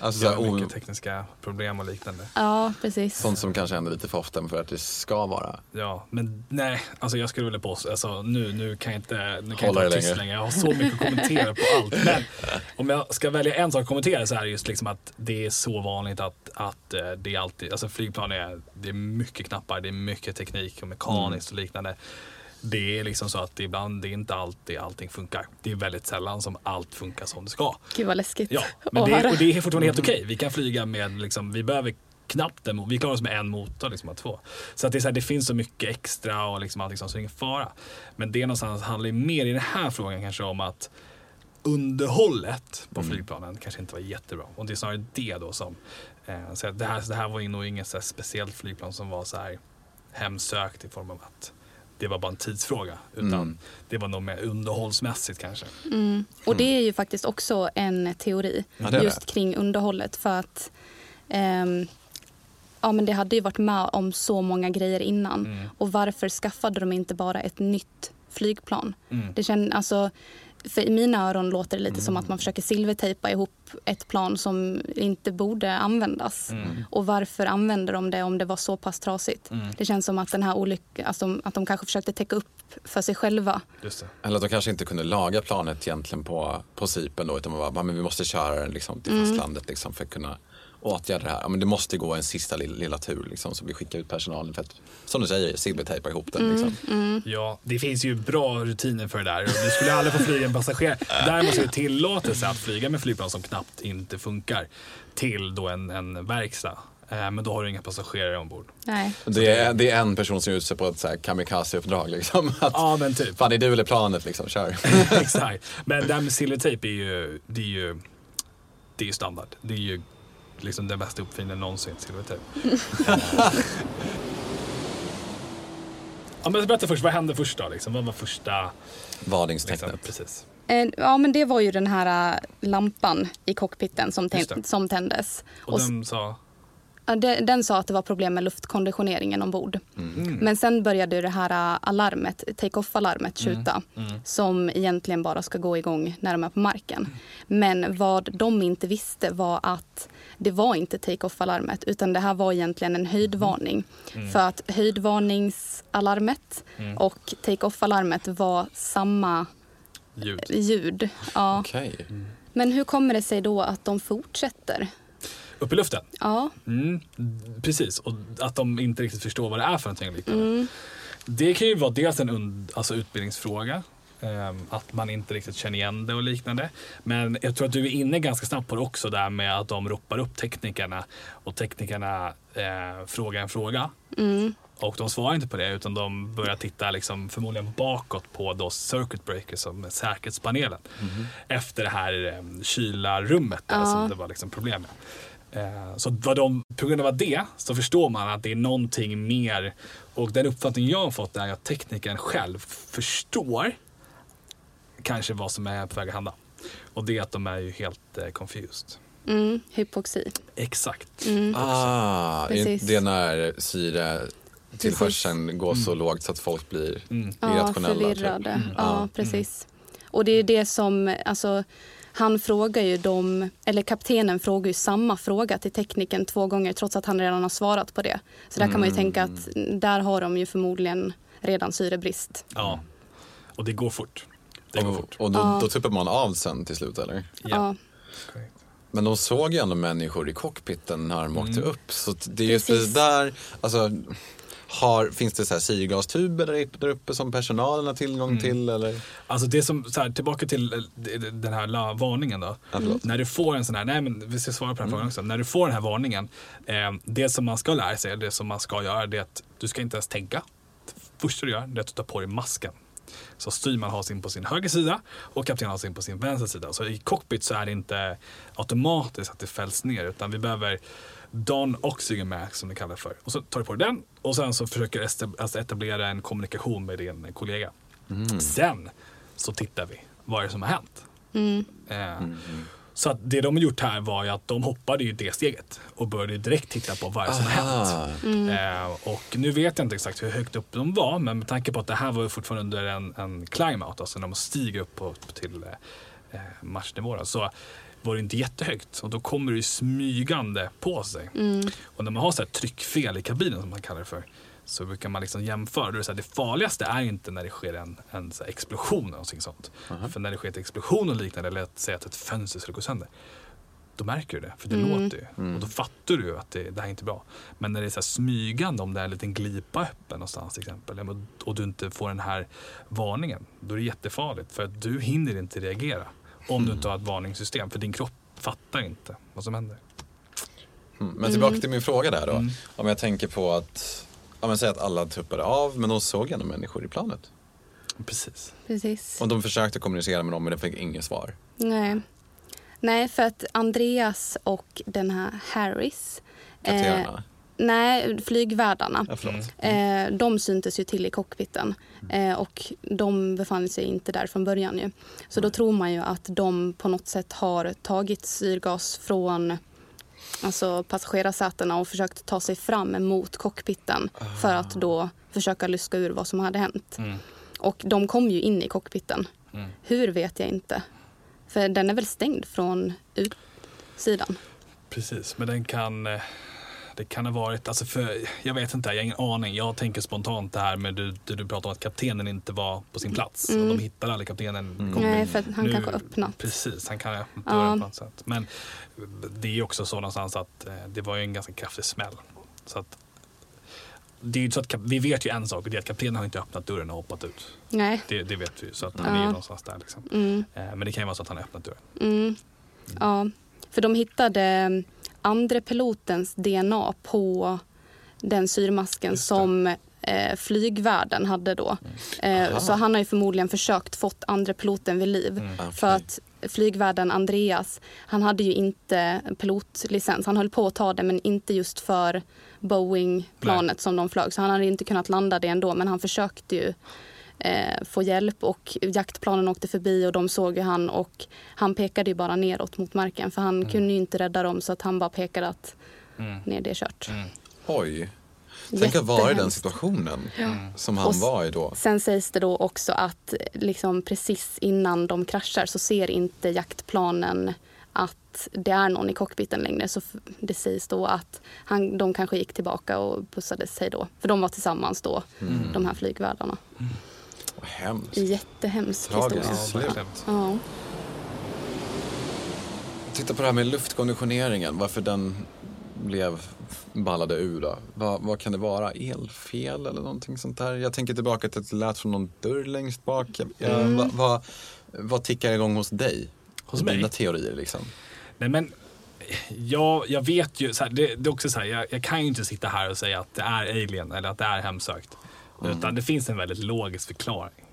Alltså, ja, mycket tekniska problem och liknande. Ja, precis. Sånt som kanske händer lite för ofta för att det ska vara. Ja, men nej, alltså jag skulle vilja påstå, alltså, nu, nu kan jag inte, nu kan jag inte vara tyst längre. Jag har så mycket att kommentera på allt. <laughs> Men om jag ska välja en sak att kommentera så är det just liksom att det är så vanligt att, att eh, det är alltid, alltså flygplan är, det är mycket knappar, det är mycket teknik och mekaniskt och liknande det är liksom så att ibland det är inte alltid allting funkar. Det är väldigt sällan som allt funkar som det ska. Gud vad läskigt. Ja, men det, och det är fortfarande helt okej. Okay. Vi kan flyga med, liksom, vi behöver knappt en Vi klarar oss med en motor, liksom, av två. Så att det, är så här, det finns så mycket extra och liksom allting sånt, så det är ingen fara. Men det någonstans handlar mer i den här frågan kanske om att underhållet på mm. flygplanen kanske inte var jättebra. Och det är snarare det då som, eh, så det, här, det här var nog inget så speciellt flygplan som var så här hemsökt i form av att det var bara en tidsfråga. Utan mm. det var nog mer underhållsmässigt kanske. Mm. Och det är ju faktiskt också en teori ja, just kring underhållet. För att um, ja, men det hade ju varit med om så många grejer innan. Mm. Och varför skaffade de inte bara ett nytt flygplan? Mm. Det känd, alltså, för I mina öron låter det lite mm. som att man försöker silvertejpa ihop ett plan som inte borde användas. Mm. Och varför använder de det om det var så pass trasigt? Mm. Det känns som att den här olyckan, alltså, att de kanske försökte täcka upp för sig själva. Eller att de kanske inte kunde laga planet egentligen på, på Cypern då, utan man bara, men vi måste köra den liksom, till mm. fastlandet liksom, för att kunna åtgärda det här. Ja, men det måste gå en sista lilla, lilla tur liksom, så vi skickar ut personalen för att, som du säger, silvertejpa ihop den. Mm, liksom. Mm. Ja, det finns ju bra rutiner för det där. Du skulle aldrig få flyga en passagerare. Däremot är det tillåtelse att flyga med flygplan som knappt inte funkar till då en, en verkstad. Eh, men då har du inga passagerare ombord. Nej. Det, är, det är en person som är ute på ett kamikaze-uppdrag. Liksom. <laughs> ja, men typ. Fan, är du eller planet? Liksom, kör. <laughs> Exakt. Men det här med silvertejp är ju, det är ju, det är ju standard. Det är ju liksom den bästa uppfinningen någonsin, silvertejp. <laughs> ja, men berätta först, vad hände först då? Liksom? Vad var första... Varningstecknet. Liksom, precis. Eh, ja, men det var ju den här äh, lampan i cockpiten som, som tändes. Och, och den sa? Den sa att det var problem med luftkonditioneringen ombord. Mm. Men sen började det här äh, alarmet, take-off-alarmet tjuta mm. Mm. som egentligen bara ska gå igång när de är på marken. Men vad de inte visste var att det var inte take-off-alarmet utan det här var egentligen en höjdvarning. Mm. För att höjdvarningsalarmet mm. och take-off-alarmet var samma ljud. ljud. Ja. Okay. Men hur kommer det sig då att de fortsätter? Upp i luften? Ja. Mm, precis, och att de inte riktigt förstår vad det är för någonting liknande. Mm. Det kan ju vara dels en alltså utbildningsfråga. Um, att man inte riktigt känner igen det och liknande. Men jag tror att du är inne ganska snabbt på det också där med att de ropar upp teknikerna och teknikerna eh, frågar en fråga. Mm. Och de svarar inte på det utan de börjar titta liksom förmodligen bakåt på då circuit breakers som säkerhetspanelen. Mm. Efter det här eh, kyla rummet där ja. som det var liksom problem med. Eh, så vad de, på grund av det så förstår man att det är någonting mer. Och den uppfattning jag har fått är att teknikern själv förstår kanske vad som är på väg att hända. Och det är att de är ju helt eh, confused. Mm, hypoxi. Exakt. Mm. Ah, Precis. det är när syretillförseln går så mm. lågt så att folk blir mm. irrationella. Ja, typ. förvirrade. Mm. Ja, precis. Och det är det som, alltså han frågar ju dem, eller kaptenen frågar ju samma fråga till tekniken två gånger trots att han redan har svarat på det. Så där kan man ju tänka att där har de ju förmodligen redan syrebrist. Ja, och det går fort. Det går fort. Och då, ja. då tuppar man av sen till slut eller? Ja. ja. Men de såg ju ändå människor i cockpiten när de åkte mm. upp. Så det är just det där, alltså har, finns det så här syrgastuber där, där uppe som personalen har tillgång mm. till? Eller? Alltså det som, så här, tillbaka till eh, den här varningen då. Mm. När du får en sån här, nej men vi ska svara på den här mm. frågan också. När du får den här varningen, eh, det som man ska lära sig, det som man ska göra, det är att du ska inte ens tänka. Det första du gör, det är att du tar på dig masken. Så styrman har sin på sin höger sida och kaptenen har sin på sin vänstra sida. Så i cockpit så är det inte automatiskt att det fälls ner utan vi behöver Don Oxygen Max som det kallas för. Och så tar du på dig den och sen så försöker du alltså etablera en kommunikation med din kollega. Mm. Sen så tittar vi vad är det som har hänt. Mm. Eh, mm. Så att det de har gjort här var ju att de hoppade ju det steget och började direkt titta på vad som har hänt. Mm. Eh, och nu vet jag inte exakt hur högt upp de var men med tanke på att det här var fortfarande under en, en climb-out, alltså när de stiger upp på, till eh, marschnivå. Så var det inte jättehögt och då kommer det smygande på sig. Mm. Och när man har så tryckfel i kabinen som man kallar det för så brukar man liksom jämföra. Det, så här, det farligaste är inte när det sker en, en så explosion eller någonting sånt. -huh. För när det sker en explosion och liknande, eller att säga att ett fönster skulle gå sönder. Då märker du det, för det mm. låter ju. Mm. Och då fattar du att det, det här är inte bra. Men när det är så smygande, om det är en liten glipa öppen någonstans till exempel. Och du inte får den här varningen. Då är det jättefarligt. För att du hinner inte reagera. Om mm. du inte har ett varningssystem. För din kropp fattar inte vad som händer. Mm. Men tillbaka till min fråga där då. Mm. Om jag tänker på att ja, men säg att alla tuppade av men de såg ändå människor i planet. Precis. Precis. Och de försökte kommunicera med dem men de fick inget svar. Nej. Nej, för att Andreas och den här Harris. Kaptenerna? Eh, Nej, flygvärdarna. Ja, eh, de syntes ju till i cockpiten eh, och de befann sig inte där från början. Ju. Så då tror man ju att de på något sätt har tagit syrgas från alltså passagerarsätena och försökt ta sig fram mot cockpiten för att då försöka luska ur vad som hade hänt. Mm. Och de kom ju in i cockpiten. Mm. Hur vet jag inte. För den är väl stängd från utsidan. Precis, men den kan... Det kan ha varit, alltså för, jag vet inte, jag har ingen aning. Jag tänker spontant det här med du, du, du pratar om att kaptenen inte var på sin plats. Och de hittade aldrig kaptenen. Mm. Nej, för att han Nu- kanske öppnat. Precis, han kan ha öppnat Ja. på något sätt. Men det är ju också så någonstans att eh, det var ju en ganska kraftig smäll. Så att, det är ju så att vi vet ju en sak och det är att kaptenen har inte öppnat dörren och hoppat ut. Nej. Det, det vet vi ju. Så att han är ju Ja. någonstans där. Liksom. Mm. Eh, Men det kan ju vara så att han har öppnat dörren. Mm. Ja, för de hittade andra pilotens DNA på den syrmasken som eh, flygvärden hade då. Eh, så han har ju förmodligen försökt fått andra piloten vid liv. Mm. För att flygvärden Andreas, han hade ju inte pilotlicens. Han höll på att ta det men inte just för Boeing-planet som de flög. Så han hade inte kunnat landa det ändå men han försökte ju eh, få hjälp och jaktplanen åkte förbi och de såg ju han och han pekade ju bara neråt mot marken för han kunde ju inte rädda dem så att han bara pekade att Mm. ner det är kört. Oj. Tänk att vara i den situationen som han Och var i då. Sen sägs det då också att liksom precis innan de kraschar så ser inte jaktplanen att det är någon i cockpiten längre. Så det sägs då att han, de kanske gick tillbaka och bussade sig då. För de var tillsammans då, de här flygvärdarna. Vad hemskt. Jättehemsk Tragiskt. historia. Ja. Ja. Titta på det här med luftkonditioneringen, varför den blev ballade ur då. Vad, vad kan det vara? Elfel eller någonting sånt där? Jag tänker tillbaka till att det lät från någon dörr längst bak. Ja, vad, vad, vad tickar igång hos dig? Hos mig? Dina teorier liksom. Nej men, jag, jag vet ju, så här, det, det är också så här, jag, jag kan ju inte sitta här och säga att det är alien eller att det är hemsökt. Utan det finns en väldigt logisk förklaring.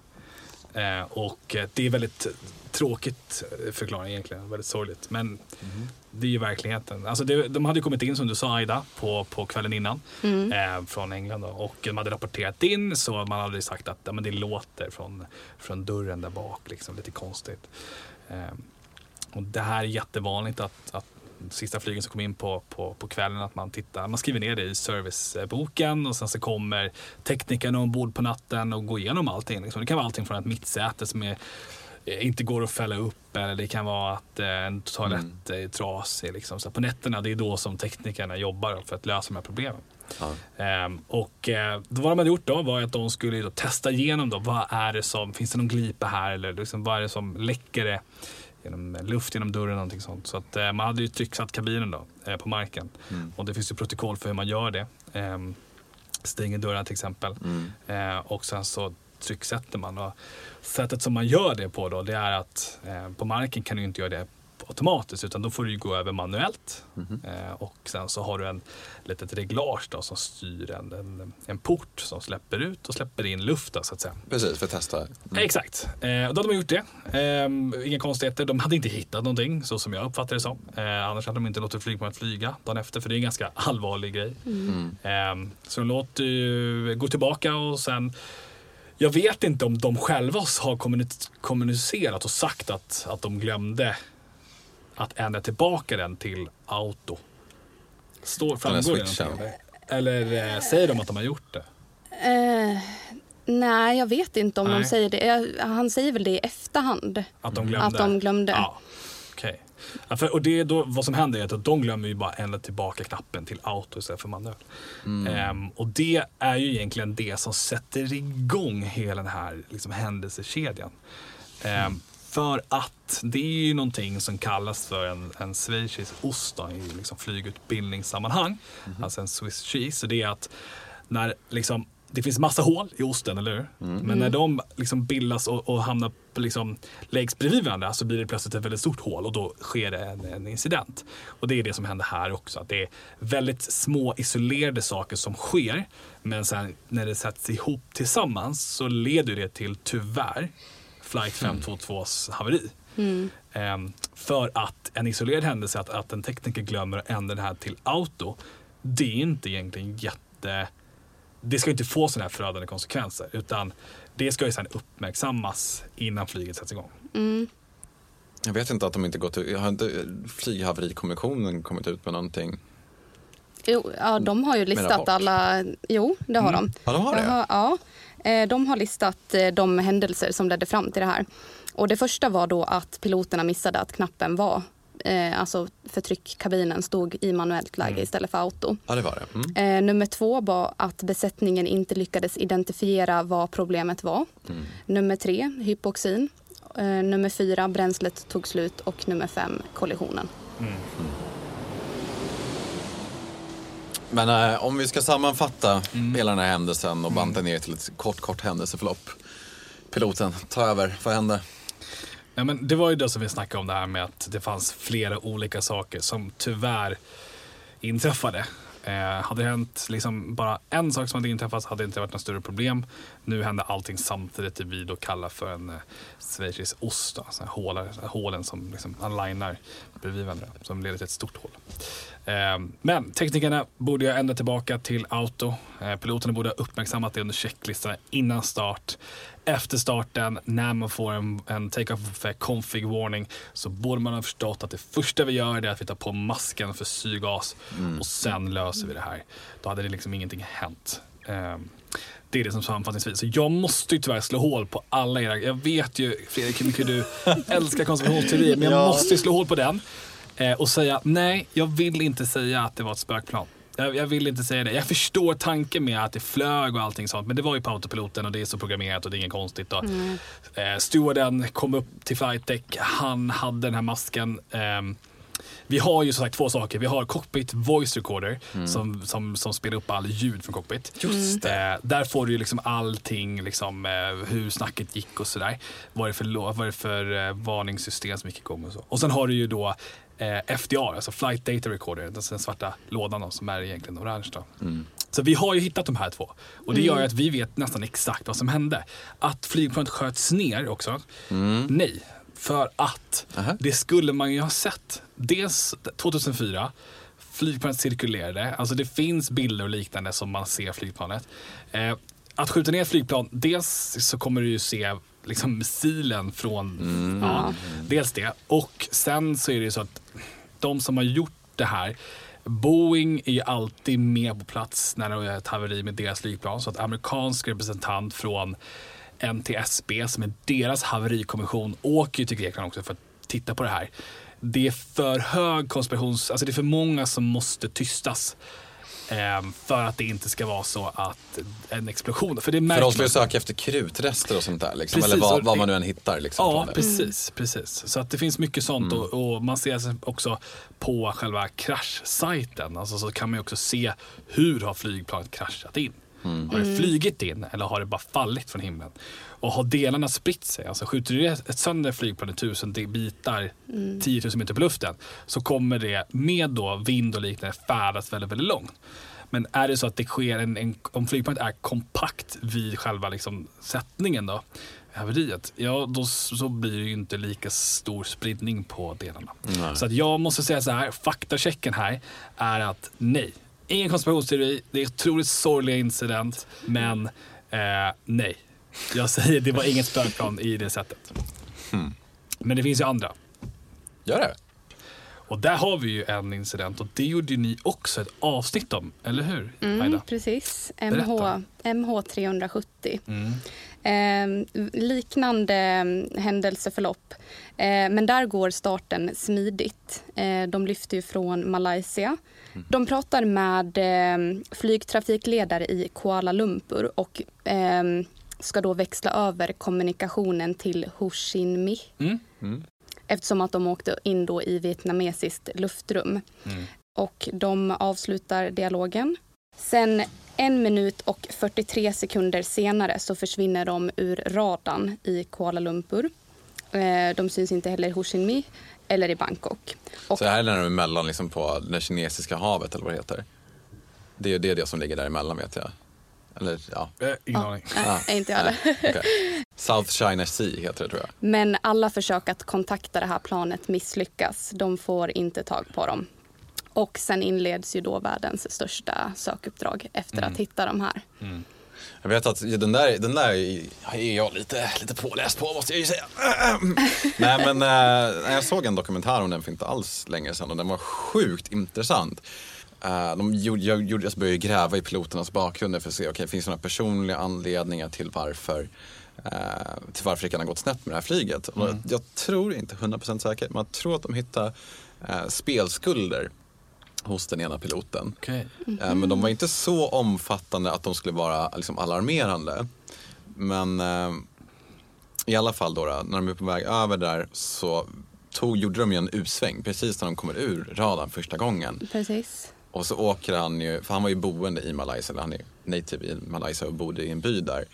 Eh, och eh, det är väldigt tråkigt eh, förklaring egentligen, väldigt sorgligt. Men det är ju verkligheten. Alltså det, de hade ju kommit in som du sa Aida på, på kvällen innan eh, från England då, och de hade rapporterat in så man hade sagt att ja, men det låter från, från dörren där bak, liksom, lite konstigt. Eh, och det här är jättevanligt att, att sista flygen som kommer in på, på, på kvällen att man tittar, man skriver ner det i serviceboken och sen så kommer teknikerna ombord på natten och går igenom allting. Liksom. Det kan vara allting från ett mittsäte som är, eh, inte går att fälla upp eller det kan vara att eh, en toalett är trasig. Liksom. Så på nätterna det är då som teknikerna jobbar för att lösa de här problemen. Ja. Ehm, och eh, då vad de hade gjort då var att de skulle då testa igenom då, vad är det som, finns det någon glipa här eller liksom, vad är det som läcker det genom luft genom dörren eller någonting sånt. Så att eh, man hade ju trycksatt kabinen då eh, på marken. Och det finns ju protokoll för hur man gör det. Ehm, stänger dörren till exempel. Eh, och sen så trycksätter man. Och sättet som man gör det på då, det är att eh, på marken kan du inte göra det automatiskt utan då får du ju gå över manuellt. Eh, och sen så har du en litet reglage då, som styr en, en, en port som släpper ut och släpper in luft då, så att säga. Precis, för att testa. Eh, Exakt. Eh, och då hade de gjort det. Eh, inga konstigheter. De hade inte hittat någonting så som jag uppfattade det som. Eh, annars hade de inte låtit flygplanet flyga dagen efter för det är en ganska allvarlig grej. Eh, så de låter ju gå tillbaka och sen jag vet inte om de själva har kommuni- kommunicerat och sagt att, att de glömde att ändra tillbaka den till auto. Står, framgår det någonting? Eller, eh, säger de att de har gjort det? Eh, nej, jag vet inte om Nej. de säger det. Han säger väl det i efterhand. Att de glömde? Att de glömde. Ja, okej. Ja, för, och det är då, vad som händer är att de glömmer ju bara ändra tillbaka knappen till auto istället för manuell. Ehm, och det är ju egentligen det som sätter igång hela den här liksom, händelsekedjan. Ehm, För att det är ju någonting som kallas för en, en schweizisk ost då, i liksom flygutbildningssammanhang. Alltså en Swiss cheese. Så det är att när liksom, det finns massa hål i osten, eller hur? Men när de liksom bildas och, och hamnar liksom, läggs bredvid varandra så blir det plötsligt ett väldigt stort hål och då sker det en, en incident. Och det är det som händer här också. Att det är väldigt små isolerade saker som sker. Men sen när det sätts ihop tillsammans så leder det till, tyvärr, flight 522s haveri. Ehm, för att en isolerad händelse, att, att en tekniker glömmer att ändra det här till auto, det är inte egentligen jätte... Det ska inte få sådana här förödande konsekvenser utan det ska ju sedan uppmärksammas innan flyget sätts igång. Mm. Jag vet inte att de inte gått ut, har inte flyghaverikommissionen kommit ut med någonting? Jo, ja, de har ju listat alla, jo det har mm. de. Ja, de har det? Har, ja, de har listat eh, de händelser som ledde fram till det här. Och det första var då att piloterna missade att knappen var eh, alltså för tryckkabinen stod i manuellt läge mm. istället för auto. Ja, det var det. Mm. Eh, nummer två var att besättningen inte lyckades identifiera vad problemet var. Mm. Nummer tre, hypoxin. Eh, nummer fyra, bränslet tog slut och nummer fem, kollisionen. Mm. Men äh, om vi ska sammanfatta mm. hela den här händelsen och banta ner till ett kort, kort händelseförlopp. Piloten, ta över. Vad hände? Ja, men det var ju det som vi snackade om det här med att det fanns flera olika saker som tyvärr inträffade. Eh, hade det hänt liksom bara en sak som hade inträffat hade det inte varit något större problem. Nu hände allting samtidigt det vi då kallar för en eh, schweizisk ost. Då, hålar, hålen som liksom alignar bredvid varandra som leder till ett stort hål. Eh, men teknikerna borde ju ändra tillbaka till auto. Eh, piloterna borde ha uppmärksammat det under checklistorna innan start efter starten, när man får en, en take-off config warning, så borde man ha förstått att det första vi gör är att vi tar på masken för syrgas mm. och sen löser vi det här. Då hade det liksom ingenting hänt. Um, det är det som sammanfattningsvis. Så jag måste ju tyvärr slå hål på alla era... Jag vet ju Fredrik hur mycket du <laughs> älskar konspirationsteorier, men jag ja. måste slå hål på den. Eh, och säga nej, jag vill inte säga att det var ett spökplan. Jag, jag, vill inte säga det. Jag förstår tanken med att det flög och allting sånt. Men det var ju på autopiloten och det är så programmerat och det är inget konstigt. Och, mm. eh, stewarden kom upp till flight deck. Han hade den här masken. Eh, vi har ju som sagt två saker. Vi har cockpit voice recorder mm. som, som, som spelar upp all ljud från cockpit. Just det. Eh, där får du ju liksom allting, liksom, eh, hur snacket gick och sådär. Vad är det för, vad är det för eh, varningssystem som gick igång och så. Och sen har du ju då eh, FDR, alltså Flight Data Recorder, den svarta lådan då, som är egentligen orange. Mm. Så vi har ju hittat de här två. Och det mm. gör att vi vet nästan exakt vad som hände. Att flygplanet sköts ner också, mm. nej. För att Aha. det skulle man ju ha sett. Dels 2004, flygplanet cirkulerade. Alltså det finns bilder och liknande som man ser flygplanet. Eh, att skjuta ner ett flygplan, dels så kommer du ju se liksom missilen från, mm. ja, dels det. Och sen så är det ju så att de som har gjort det här Boeing är ju alltid med på plats när det är ett haveri med deras flygplan. Så att amerikansk representant från NTSB, som är deras haverikommission, åker till Grekland också för att titta på det här. Det är för hög konspirations... Alltså det är för många som måste tystas. Ehm, för att det inte ska vara så att en explosion... För, det för de ju söka efter krutrester och sånt där. Liksom, eller vad, vad, man nu än hittar. Liksom, ja, precis, precis. Så att det finns mycket sånt. Mm. Och, och, man ser också på själva kraschsajten. Alltså, så kan man också se hur har flygplanet kraschat in. Mm. Har det flygit in eller har det bara fallit från himlen? Och har delarna spritt sig, alltså skjuter du ett sönder flygplan i tusen bitar, mm. 10 000 meter på luften, så kommer det med då vind och liknande färdas väldigt, väldigt långt. Men är det så att det sker en, en om flygplanet är kompakt vid själva liksom sättningen då, haveriet, ja då så blir det ju inte lika stor spridning på delarna. Nej. Så att jag måste säga så här, faktachecken här är att nej, ingen konspirationsteori, det är otroligt sorglig incident, men eh, nej. Jag säger det var inget spökplan i det sättet. Hmm. Men det finns ju andra. Gör det? Och där har vi ju en incident och det gjorde ni också ett avsnitt om, eller hur? Mm, precis, MH, MH 370. Mm. Eh, liknande mm, händelseförlopp. Eh, men där går starten smidigt. Eh, de lyfter ju från Malaysia. Mm. De pratar med eh, flygtrafikledare i Kuala Lumpur och ehm, ska då växla över kommunikationen till Ho Chi Minh. Mm. Mm. Eftersom att de åkte in då i vietnamesiskt luftrum. Mm. Och de avslutar dialogen. Sen en minut och 43 sekunder senare så försvinner de ur radarn i Kuala Lumpur. Eh, de syns inte heller i Ho Chi Minh eller i Bangkok. Och, så här är de emellan liksom på det kinesiska havet eller vad det heter? Det är det, det som ligger däremellan vet jag. Eller ja. Äh, ingen aning. Äh, inte jag heller. okay. South China Sea heter det tror jag. Men alla försök att kontakta det här planet misslyckas. De får inte tag på dem. Och sen inleds ju då världens största sökuppdrag efter mm. att hitta de här. Mm. Jag vet att den där, den där är jag lite, lite påläst på måste jag ju säga. <clears throat> Nej men äh, jag såg en dokumentär om den för inte alls länge sedan och den var sjukt intressant. Uh, de gjorde, jag, gjorde, jag började gräva i piloternas bakgrunder för att se, okay, finns det några personliga anledningar till varför uh, till varför det kan ha gått snett med det här flyget. Mm. Jag, tror, inte 100% säker, men jag tror att de hittade uh, spelskulder hos den ena piloten. Okay. Mm -hmm. Men de var inte så omfattande att de skulle vara liksom, alarmerande. Men i alla fall då, då, när de är på väg över där så tog, gjorde de ju en U-sväng precis när de kommer ur radarn första gången. Precis. Och så åker han ju, för han var ju boende i Malaysia, eller han är native i Malaysia och bodde i en by där.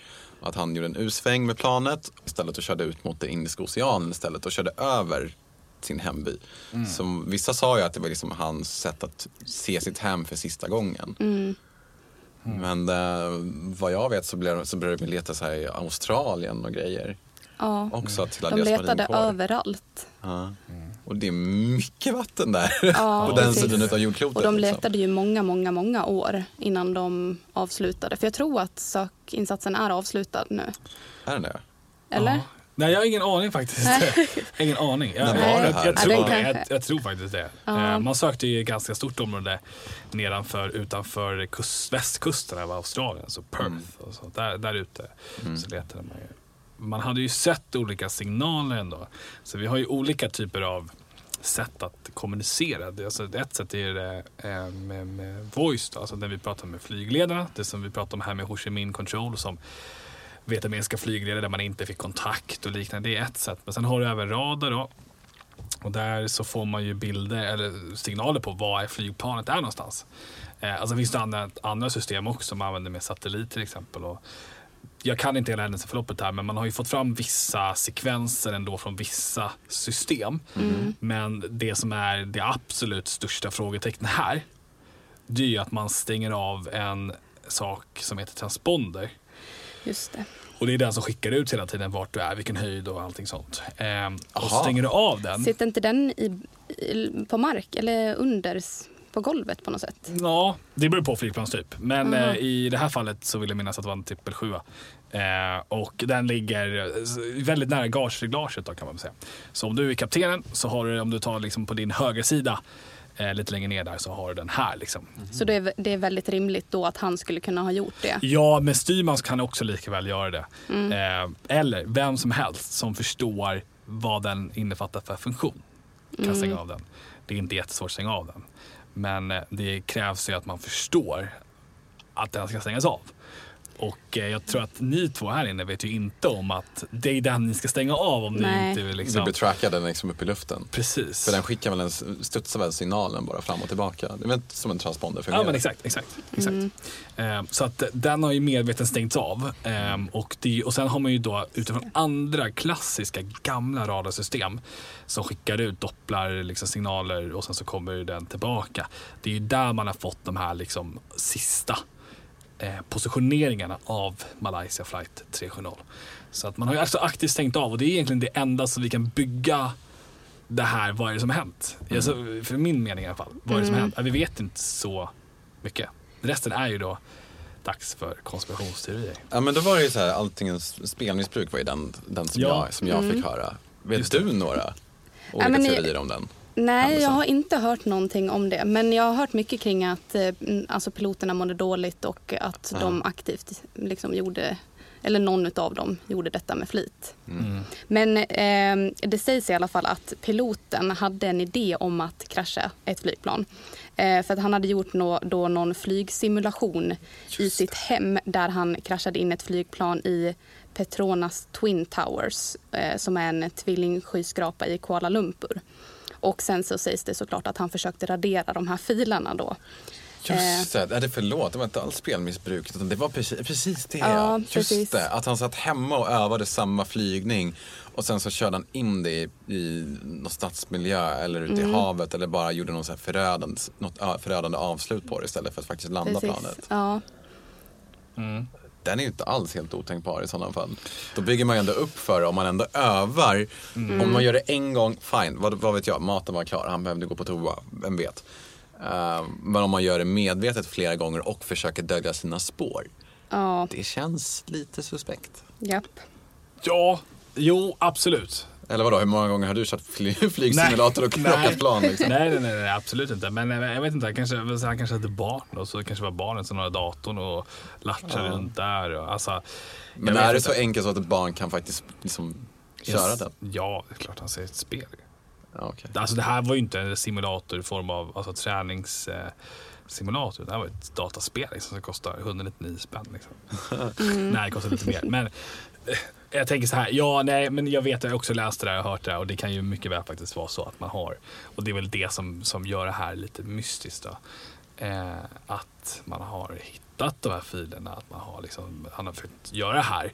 Att han gjorde en U-sväng med planet istället och körde ut mot den Indiska oceanen istället och körde över sin hemby. Mm. Som, vissa sa ju att det var liksom hans sätt att se sitt hem för sista gången. Mm. Mm. Men eh, vad jag vet så, blev, så började de leta sig i Australien och grejer. Ja, också till de letade överallt. Ja. Och det är mycket vatten där ja, <laughs> på den sidan av jordklotet. Och de liksom. letade ju många, många, många år innan de avslutade. För jag tror att sökinsatsen är avslutad nu. Är den det? Eller? Nej, jag har ingen aning faktiskt. <laughs> ingen aning. Jag, jag, jag, jag tror, jag, jag, tror faktiskt det. Uh. Man sökte ju ett ganska stort område nedanför, utanför kust, västkusten av Australien, så Perth mm. och så. Där, där ute mm. så letade man ju man hade ju sett olika signaler ändå. Så vi har ju olika typer av sätt att kommunicera. Alltså ett sätt är det eh, med, med voice, då, alltså när vi pratar med flygledarna. Det som vi pratar om här med Ho Chi Minh Control som vietnamesiska flygledare där man inte fick kontakt och liknande. Det är ett sätt. Men sen har du även radar då. Och där så får man ju bilder eller signaler på var flygplanet är någonstans. Eh, alltså finns det andra, andra system också som använder med satellit till exempel. Och jag kan inte hela händelseförloppet här, men man har ju fått fram vissa sekvenser ändå från vissa system. Mm. Men det som är det absolut största frågetecknet här, det är ju att man stänger av en sak som heter transponder. Just det. Och det är den som skickar ut hela tiden vart du är, vilken höjd och allting sånt. Ehm, och stänger du av den. Sitter inte den i, i, på mark eller under på golvet på något sätt? Ja, det beror på flygplanstyp. Men mm. eh, i det här fallet så vill jag minnas att det var en trippel 7. Eh, och den ligger eh, väldigt nära gagereglaget då kan man säga. Så om du är kaptenen så har du, om du tar liksom på din högersida eh, lite längre ner där så har du den här. Liksom. Mm. Så det är, det är väldigt rimligt då att han skulle kunna ha gjort det? Ja, men styrman kan också lika väl göra det. Mm. Eh, eller vem som helst som förstår vad den innefattar för funktion kan mm. stänga av den. Det är inte jättesvårt att stänga av den. Men eh, det krävs ju att man förstår att den ska stängas av. Och eh, jag tror att ni två här inne vet ju inte om att det är den ni ska stänga av om Nej. ni inte vill liksom... Du betrackar den liksom upp i luften. Precis. För den skickar väl en, studsar väl signalen bara fram och tillbaka. Det är väl som en transponder fungerar. Ja men exakt, exakt. exakt. Mm. Um, så att den har ju medvetet stängts av. Um, och, det, och sen har man ju då utifrån andra klassiska gamla radarsystem som skickar ut dopplar liksom signaler och sen så kommer den tillbaka. Det är ju där man har fått de här liksom sista eh, positioneringarna av Malaysia flight 370. Så att man har ju alltså aktivt stängt av och det är egentligen det enda som vi kan bygga det här, vad är det som har hänt? Mm. Alltså, för min mening i alla fall. Vad är det som har mm. hänt? vi vet inte så mycket. Resten är ju då dags för konspirationsteorier. Ja men då var det ju så här, alltingens spelmissbruk var ju den, den som, ja. jag, som jag mm. fick höra. Vet du några olika ja, teorier om den? Nej, jag har inte hört någonting om det. Men jag har hört mycket kring att eh, alltså, piloterna mådde dåligt och att Aha. de aktivt liksom, gjorde eller någon av dem gjorde detta med flit. Mm. Men eh, det sägs i alla fall att piloten hade en idé om att krascha ett flygplan. Eh, för att han hade gjort no, då någon flygsimulation Just i sitt hem där han kraschade in ett flygplan i Petronas Twin Towers eh, som är en tvillingskyskrapa i Kuala Lumpur. Och sen så sägs det såklart att han försökte radera de här filerna då. Just det, är det förlåt, det var inte alls spelmissbruk utan det var precis, precis det. Ja, Just precis. det, att han satt hemma och övade samma flygning och sen så körde han in det i, i någon stadsmiljö eller ute mm. i havet eller bara gjorde någon så här förödande, något förödande avslut på det istället för att faktiskt landa precis. planet. Ja. Mm den är ju inte alls helt otänkbar i sådana fall. Då bygger man ju ändå upp för det om man ändå övar. Mm. Om man gör det en gång, fine, vad, vad vet jag, maten var klar, han behövde gå på toa, vem vet. Uh, men om man gör det medvetet flera gånger och försöker dölja sina spår. Ja. Det känns lite suspekt. Japp. Ja, jo absolut. Eller vadå, hur många gånger har du kört fly <laughs> flygsimulator och krockat plan? Liksom? Nej, nej, nej, absolut inte. Men eh, jag vet inte, han kanske, han kanske hade barn och så kanske var barnet som hade datorn och latchade ja. runt där. Och, alltså, Men är det så enkelt så att ett barn kan faktiskt liksom köra yes. den? Ja, det är klart han ser ett spel. Ja, okay. Alltså det här var ju inte en simulator i form av alltså, tränings... Eh, simulator. Det här var ett dataspel liksom, som kostar 199 spänn. Liksom. Mm. <laughs> Nej, det kostar lite mer. Men eh, jag tänker så här, ja nej men jag vet, jag har också läst det där och hört det där och det kan ju mycket väl faktiskt vara så att man har, och det är väl det som, som gör det här lite mystiskt då. Eh, att man har hittat de här filerna, att man har liksom, han har försökt göra det här.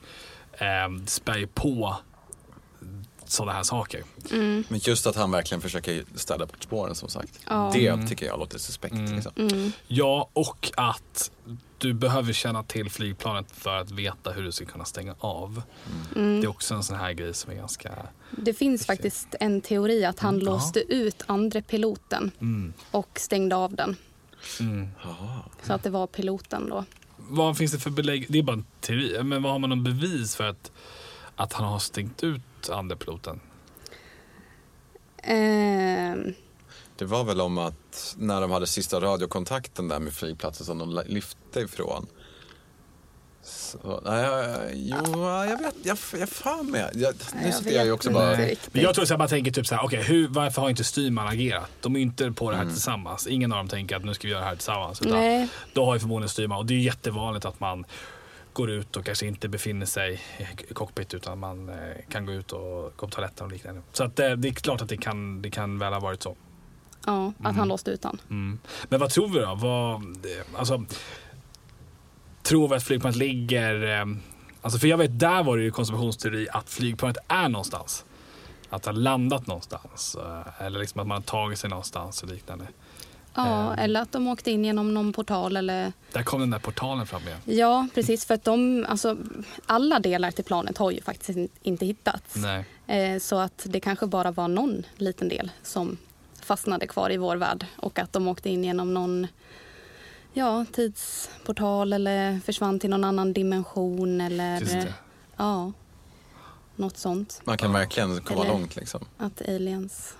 Eh, spär ju på sådana här saker. Mm. Men just att han verkligen försöker städa bort spåren som sagt. Ja. Det mm. tycker jag låter suspekt. Mm. Liksom. Mm. Ja, och att du behöver känna till flygplanet för att veta hur du ska kunna stänga av. Mm. Det är också en sån här grej som är ganska... Det finns faktiskt en teori att han låste ut andra piloten mm. och stängde av den. Mm. Så att det var piloten då. Vad finns det för belägg? Det är bara en teori. Men vad har man någon bevis för att, att han har stängt ut andra piloten? Eh, det var väl om att när de hade sista radiokontakten där med flygplatsen som de lyfte ifrån. Så, nej, jo, jag vet, jag, jag fan med. Jag, nu sitter jag ju också bara... Men jag tror att man tänker typ så här, okej, okay, varför har inte Styrman agerat? De är ju inte på det här mm. tillsammans. Ingen av dem tänker att nu ska vi göra det här tillsammans. Utan nej. Då har ju förmodligen Styrman, och det är jättevanligt att man går ut och kanske inte befinner sig i cockpit utan man eh, kan gå ut och gå på toaletten och liknande. Så att, eh, det är klart att det kan, det kan väl ha varit så. Ja, att mm. han låste ut han. Mm. Men vad tror vi då? Vad, alltså, tror vi att flygplanet ligger... Eh, alltså för jag vet, där var det ju konspirationsteori att flygplanet är någonstans. Att det har landat någonstans. Eh, eller liksom att man har tagit sig någonstans och liknande. Ja, eh. eller att de åkte in genom någon portal eller... Där kom den där portalen fram igen. Ja, precis. För att de, alltså, alla delar till planet har ju faktiskt inte hittats. Nej. så att det kanske bara var någon liten del som fastnade kvar i vår värld och att de åkte in genom någon ja, tidsportal eller försvann till någon annan dimension eller ja, något sånt. Man kan verkligen komma eller långt liksom. Att aliens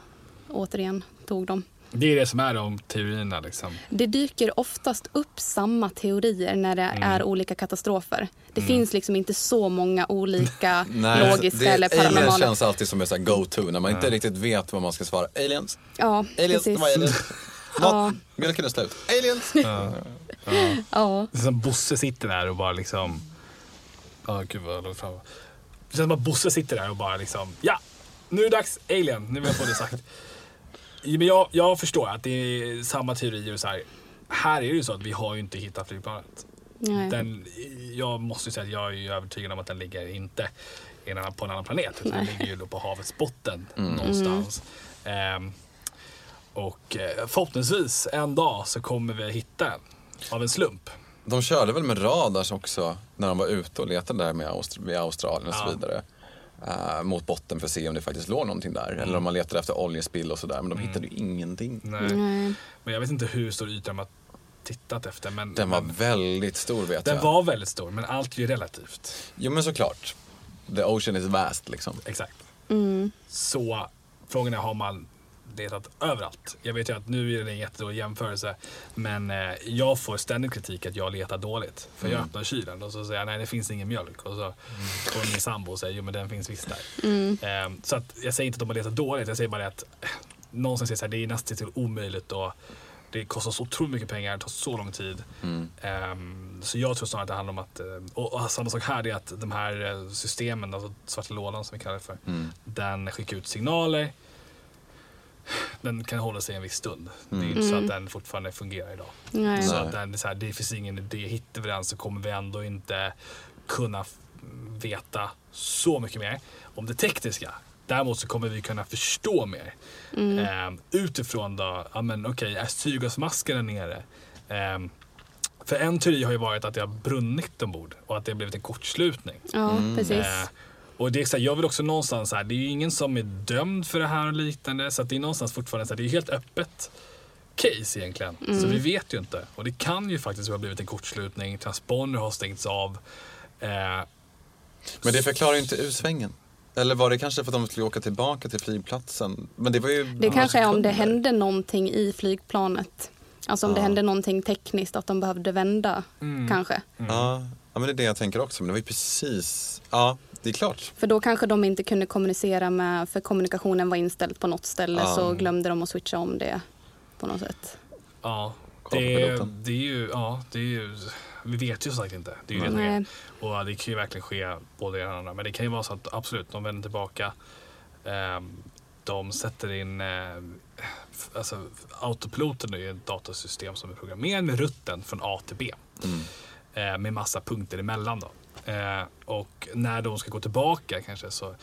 återigen tog dem. Det är det som är de teorierna. Liksom. Det dyker oftast upp samma teorier när det mm. är olika katastrofer. Det mm. finns liksom inte så många olika <laughs> Nej, logiska det, eller paranormala. Aliens känns alltid som en go-to när man inte riktigt vet vad man ska svara. Aliens. Ja, aliens, precis. Var aliens. <laughs> Mjölken är slut. Aliens. <laughs> Ja. Ja. ja. Det är som Bosse sitter där och bara liksom... Ja, oh, gud vad långt fram. Det känns som att Bosse sitter där och bara liksom... Ja, nu är det dags. Alien. Nu vill jag få det sagt. Men jag, jag förstår att det är samma teorier. Och så här. här är det ju så att vi har ju inte hittat flygplanet. Den, jag måste säga att jag är övertygad om att den ligger inte på en annan planet. Utan den ligger ju på havets botten mm. någonstans. Mm. Um, och uh, förhoppningsvis en dag så kommer vi hitta den av en slump. De körde väl med radars också när de var ute och letade där med Aust Australien och ja. så vidare uh, mot botten för att se om det faktiskt låg någonting där. Mm. Eller om man letade efter oljespill och sådär. Men de mm. hittade ju ingenting. Nej. Nej. Men jag vet inte hur stor yta har tittat efter. Men, den var men, väldigt stor vet den jag. Den var väldigt stor, men allt är ju relativt. Jo men såklart. The ocean is vast liksom. Exakt. Mm. Så frågan är, har man letat överallt. Jag vet ju att nu är det en jättedålig jämförelse. Men eh, jag får ständigt kritik att jag letar dåligt. För mm. jag öppnar kylen och så säger jag nej det finns ingen mjölk. Och så mm. min sambo säger jo men den finns visst där. Mm. Eh, så att jag säger inte att de har letat dåligt. Jag säger bara att eh, någonstans är det, så här, det är nästan till omöjligt. Och det kostar så otroligt mycket pengar, det tar så lång tid. Mm. Um, så jag tror snarare att det handlar om att, eh, och, och, samma sak här, är att de här eh, systemen, alltså svarta lådan som vi kallar det för, mm. den skickar ut signaler den kan hålla sig en viss stund. Mm. Det är inte så att mm. den fortfarande fungerar idag. Nej. Så att den, så här, det finns ingen idé. Hittar vi den så kommer vi ändå inte kunna veta så mycket mer om det tekniska. Däremot så kommer vi kunna förstå mer. Mm. Eh, utifrån då, ja men okej, okay, är syrgasmasken där nere? Eh, för en teori har ju varit att det har brunnit ombord och att det har blivit en kortslutning. Ja, mm. precis. Eh, och det är så här, jag vill också någonstans så här, det är ju ingen som är dömd för det här och liknande. Så det är någonstans fortfarande så här, det är helt öppet. case egentligen. Mm. Så vi vet ju inte. Och det kan ju faktiskt ha blivit en kortslutning, transponder har stängts av. Eh, Men det förklarar inte U-svängen. Eller var det kanske för att de skulle åka tillbaka till flygplatsen? Men det var ju det kanske är om det hände någonting i flygplanet. Alltså om ja. det hände någonting tekniskt, att de behövde vända mm. kanske. Mm. Ja. ja, men det är det jag tänker också. Men det var ju precis, ja det är klart. För då kanske de inte kunde kommunicera med, för kommunikationen var inställd på något ställe ja. så glömde de att switcha om det på något sätt. Ja, det, det är ju, ja, det är ju vi vet ju som sagt inte. Det är ju det Och det kan ju verkligen ske både det ena och andra. Men det kan ju vara så att absolut, de vänder tillbaka. Eh, de sätter in, eh, alltså autopiloten är ju ett datasystem som är programmerat med rutten från A till B. Mm. Eh, med massa punkter emellan då. Eh, och när de ska gå tillbaka kanske så,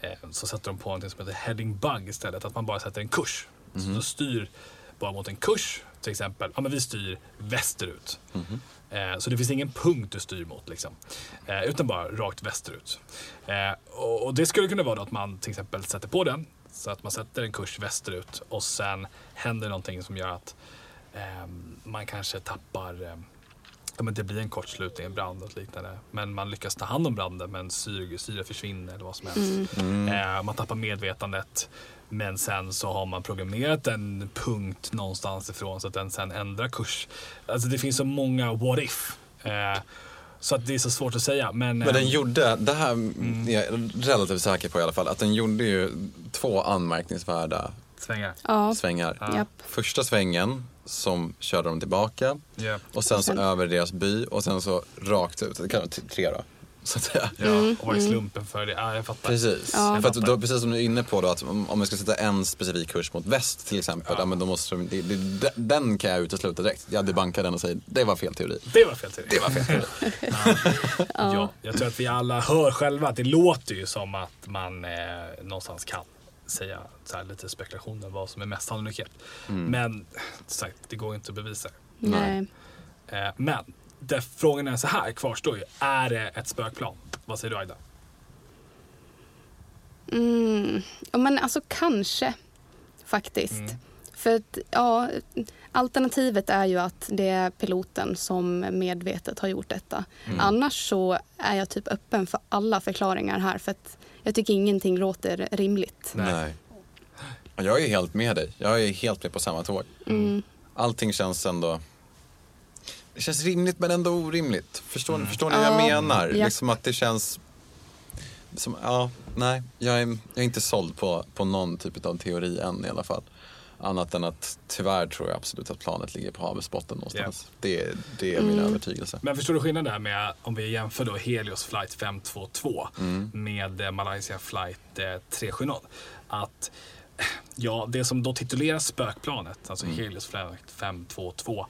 eh, så sätter de på något som heter heading bug istället. Att man bara sätter en kurs. Mm. Så de styr bara mot en kurs till exempel. Ja, men vi styr västerut. Mm. Eh, så det finns ingen punkt du styr mot, liksom. Eh, utan bara rakt västerut. Eh, och, det skulle kunna vara att man till exempel sätter på den, så att man sätter en kurs västerut och sen händer någonting som gör att man kanske tappar Ja, men det blir en kortslutning, en brand och liknande. Men man lyckas ta hand om branden men syre, syre försvinner eller vad som helst. Mm. Mm. man tappar medvetandet. Men sen så har man programmerat en punkt någonstans ifrån så att den sen ändrar kurs. Alltså det finns så många what if. Eh, så att det är så svårt att säga. Men, men den eh, gjorde, det här mm. är jag relativt säker på i alla fall, att den gjorde ju två anmärkningsvärda svängar. Ja. svängar. Ja. Första svängen som körde de tillbaka yep. och sen så över deras by och sen så rakt ut. Det kan vara tre då. Så att säga. Ja, mm, och vad är mm. slumpen för det? Ja, jag fattar. Precis. Ja. För att då, precis som du är inne på då, att om, om jag ska sätta en specifik kurs mot väst till exempel, ja. ja men då måste det, det, den kan jag utesluta direkt. Jag debankar den och säger, det var fel teori. Det var fel teori. Det var fel teori. <laughs> ja. ja. jag tror att vi alla hör själva att det låter ju som att man eh, någonstans kan säga så här, lite spekulationer vad som är mest sannolikt. Mm. Men sagt, det går inte att bevisa. Nej. Eh, men där frågan är så här, kvarstår ju. Är det ett spökplan? Vad säger du Aida? Mm, men alltså kanske faktiskt. Mm. För att, ja, alternativet är ju att det är piloten som medvetet har gjort detta. Mm. Annars så är jag typ öppen för alla förklaringar här för att jag tycker ingenting låter rimligt. Nej. Jag är helt med dig. Jag är helt med på samma tåg. Mm. Allting känns ändå det känns rimligt men ändå orimligt. Förstår, mm. förstår ni vad jag menar? Ja. Liksom att det känns... Som, ja, nej, jag är, jag är inte såld på, på någon typ av teori än i alla fall. Annat än att tyvärr tror jag absolut att planet ligger på havsbotten någonstans. Yeah. Det, det är min mm. övertygelse. Men förstår du skillnaden där med om vi jämför då Helios flight 522 mm. med eh, Malaysia flight 370. Eh, att ja, det som då tituleras spökplanet, alltså mm. Helios flight 522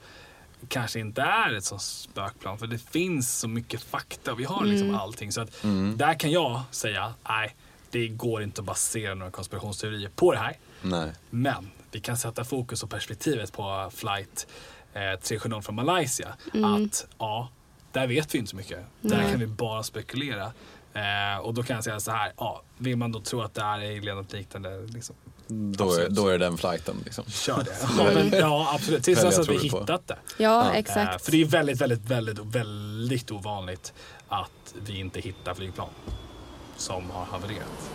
kanske inte är ett sånt spökplan. För det finns så mycket fakta. Vi har liksom mm. allting. Så att mm. där kan jag säga, nej, det går inte att basera några konspirationsteorier på det här. Nej. Men vi kan sätta fokus och perspektivet på flight eh, 370 från Malaysia. Mm. Att ja, där vet vi inte så mycket. Där kan vi bara spekulera. Eh, och då kan jag säga så här, ja, vill man då tro att det är alien och liknande, liksom, då är, då är det den flighten liksom. Kör det. <laughs> Ja, men, ja absolut. Tills dess att vi hittat det. Ja, ja, exakt. För det är väldigt, väldigt, väldigt, väldigt ovanligt att vi inte hittar flygplan som har havererat.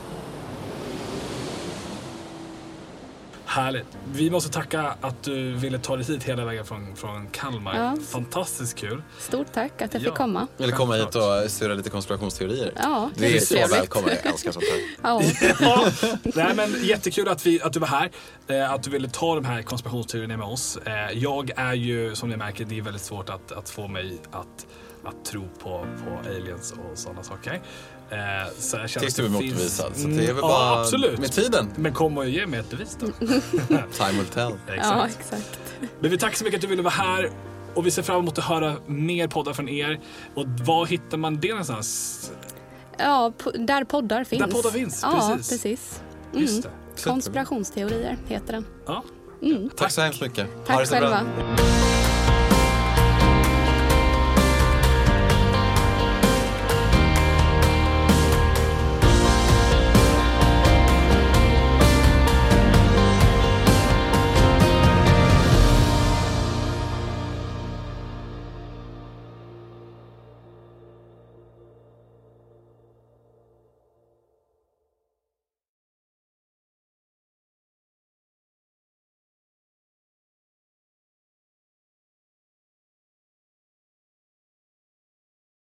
Härligt. Vi måste tacka att du ville ta dig hit hela vägen från, från Kalmar. Ja. Fantastiskt kul. Stort tack att jag fick komma. Eller komma hit och styra lite konspirationsteorier. Ja, det är så välkommen. Jag älskar sånt här. Ja. <laughs> ja. Nej, men jättekul att, vi, att du var här. Eh, att du ville ta de här konspirationsteorierna med oss. Eh, jag är ju, som ni märker, det är väldigt svårt att, att få mig att att tro på, på aliens och sådana saker. Eh, så jag Tills du är motbevisad. Så det är väl bara ja, absolut. med tiden. Men kom och ge mig ett bevis då. <laughs> Time will tell. exakt. Ja, exakt. Men vi tackar så mycket att du ville vara här. Och vi ser fram emot att höra mer poddar från er. Och var hittar man det någonstans? Ja, där poddar finns. Där poddar finns, ja, precis. precis. Mm. Just det. Konspirationsteorier heter den. Ja. Mm. Tack så hemskt mycket. Tack själva. Bra.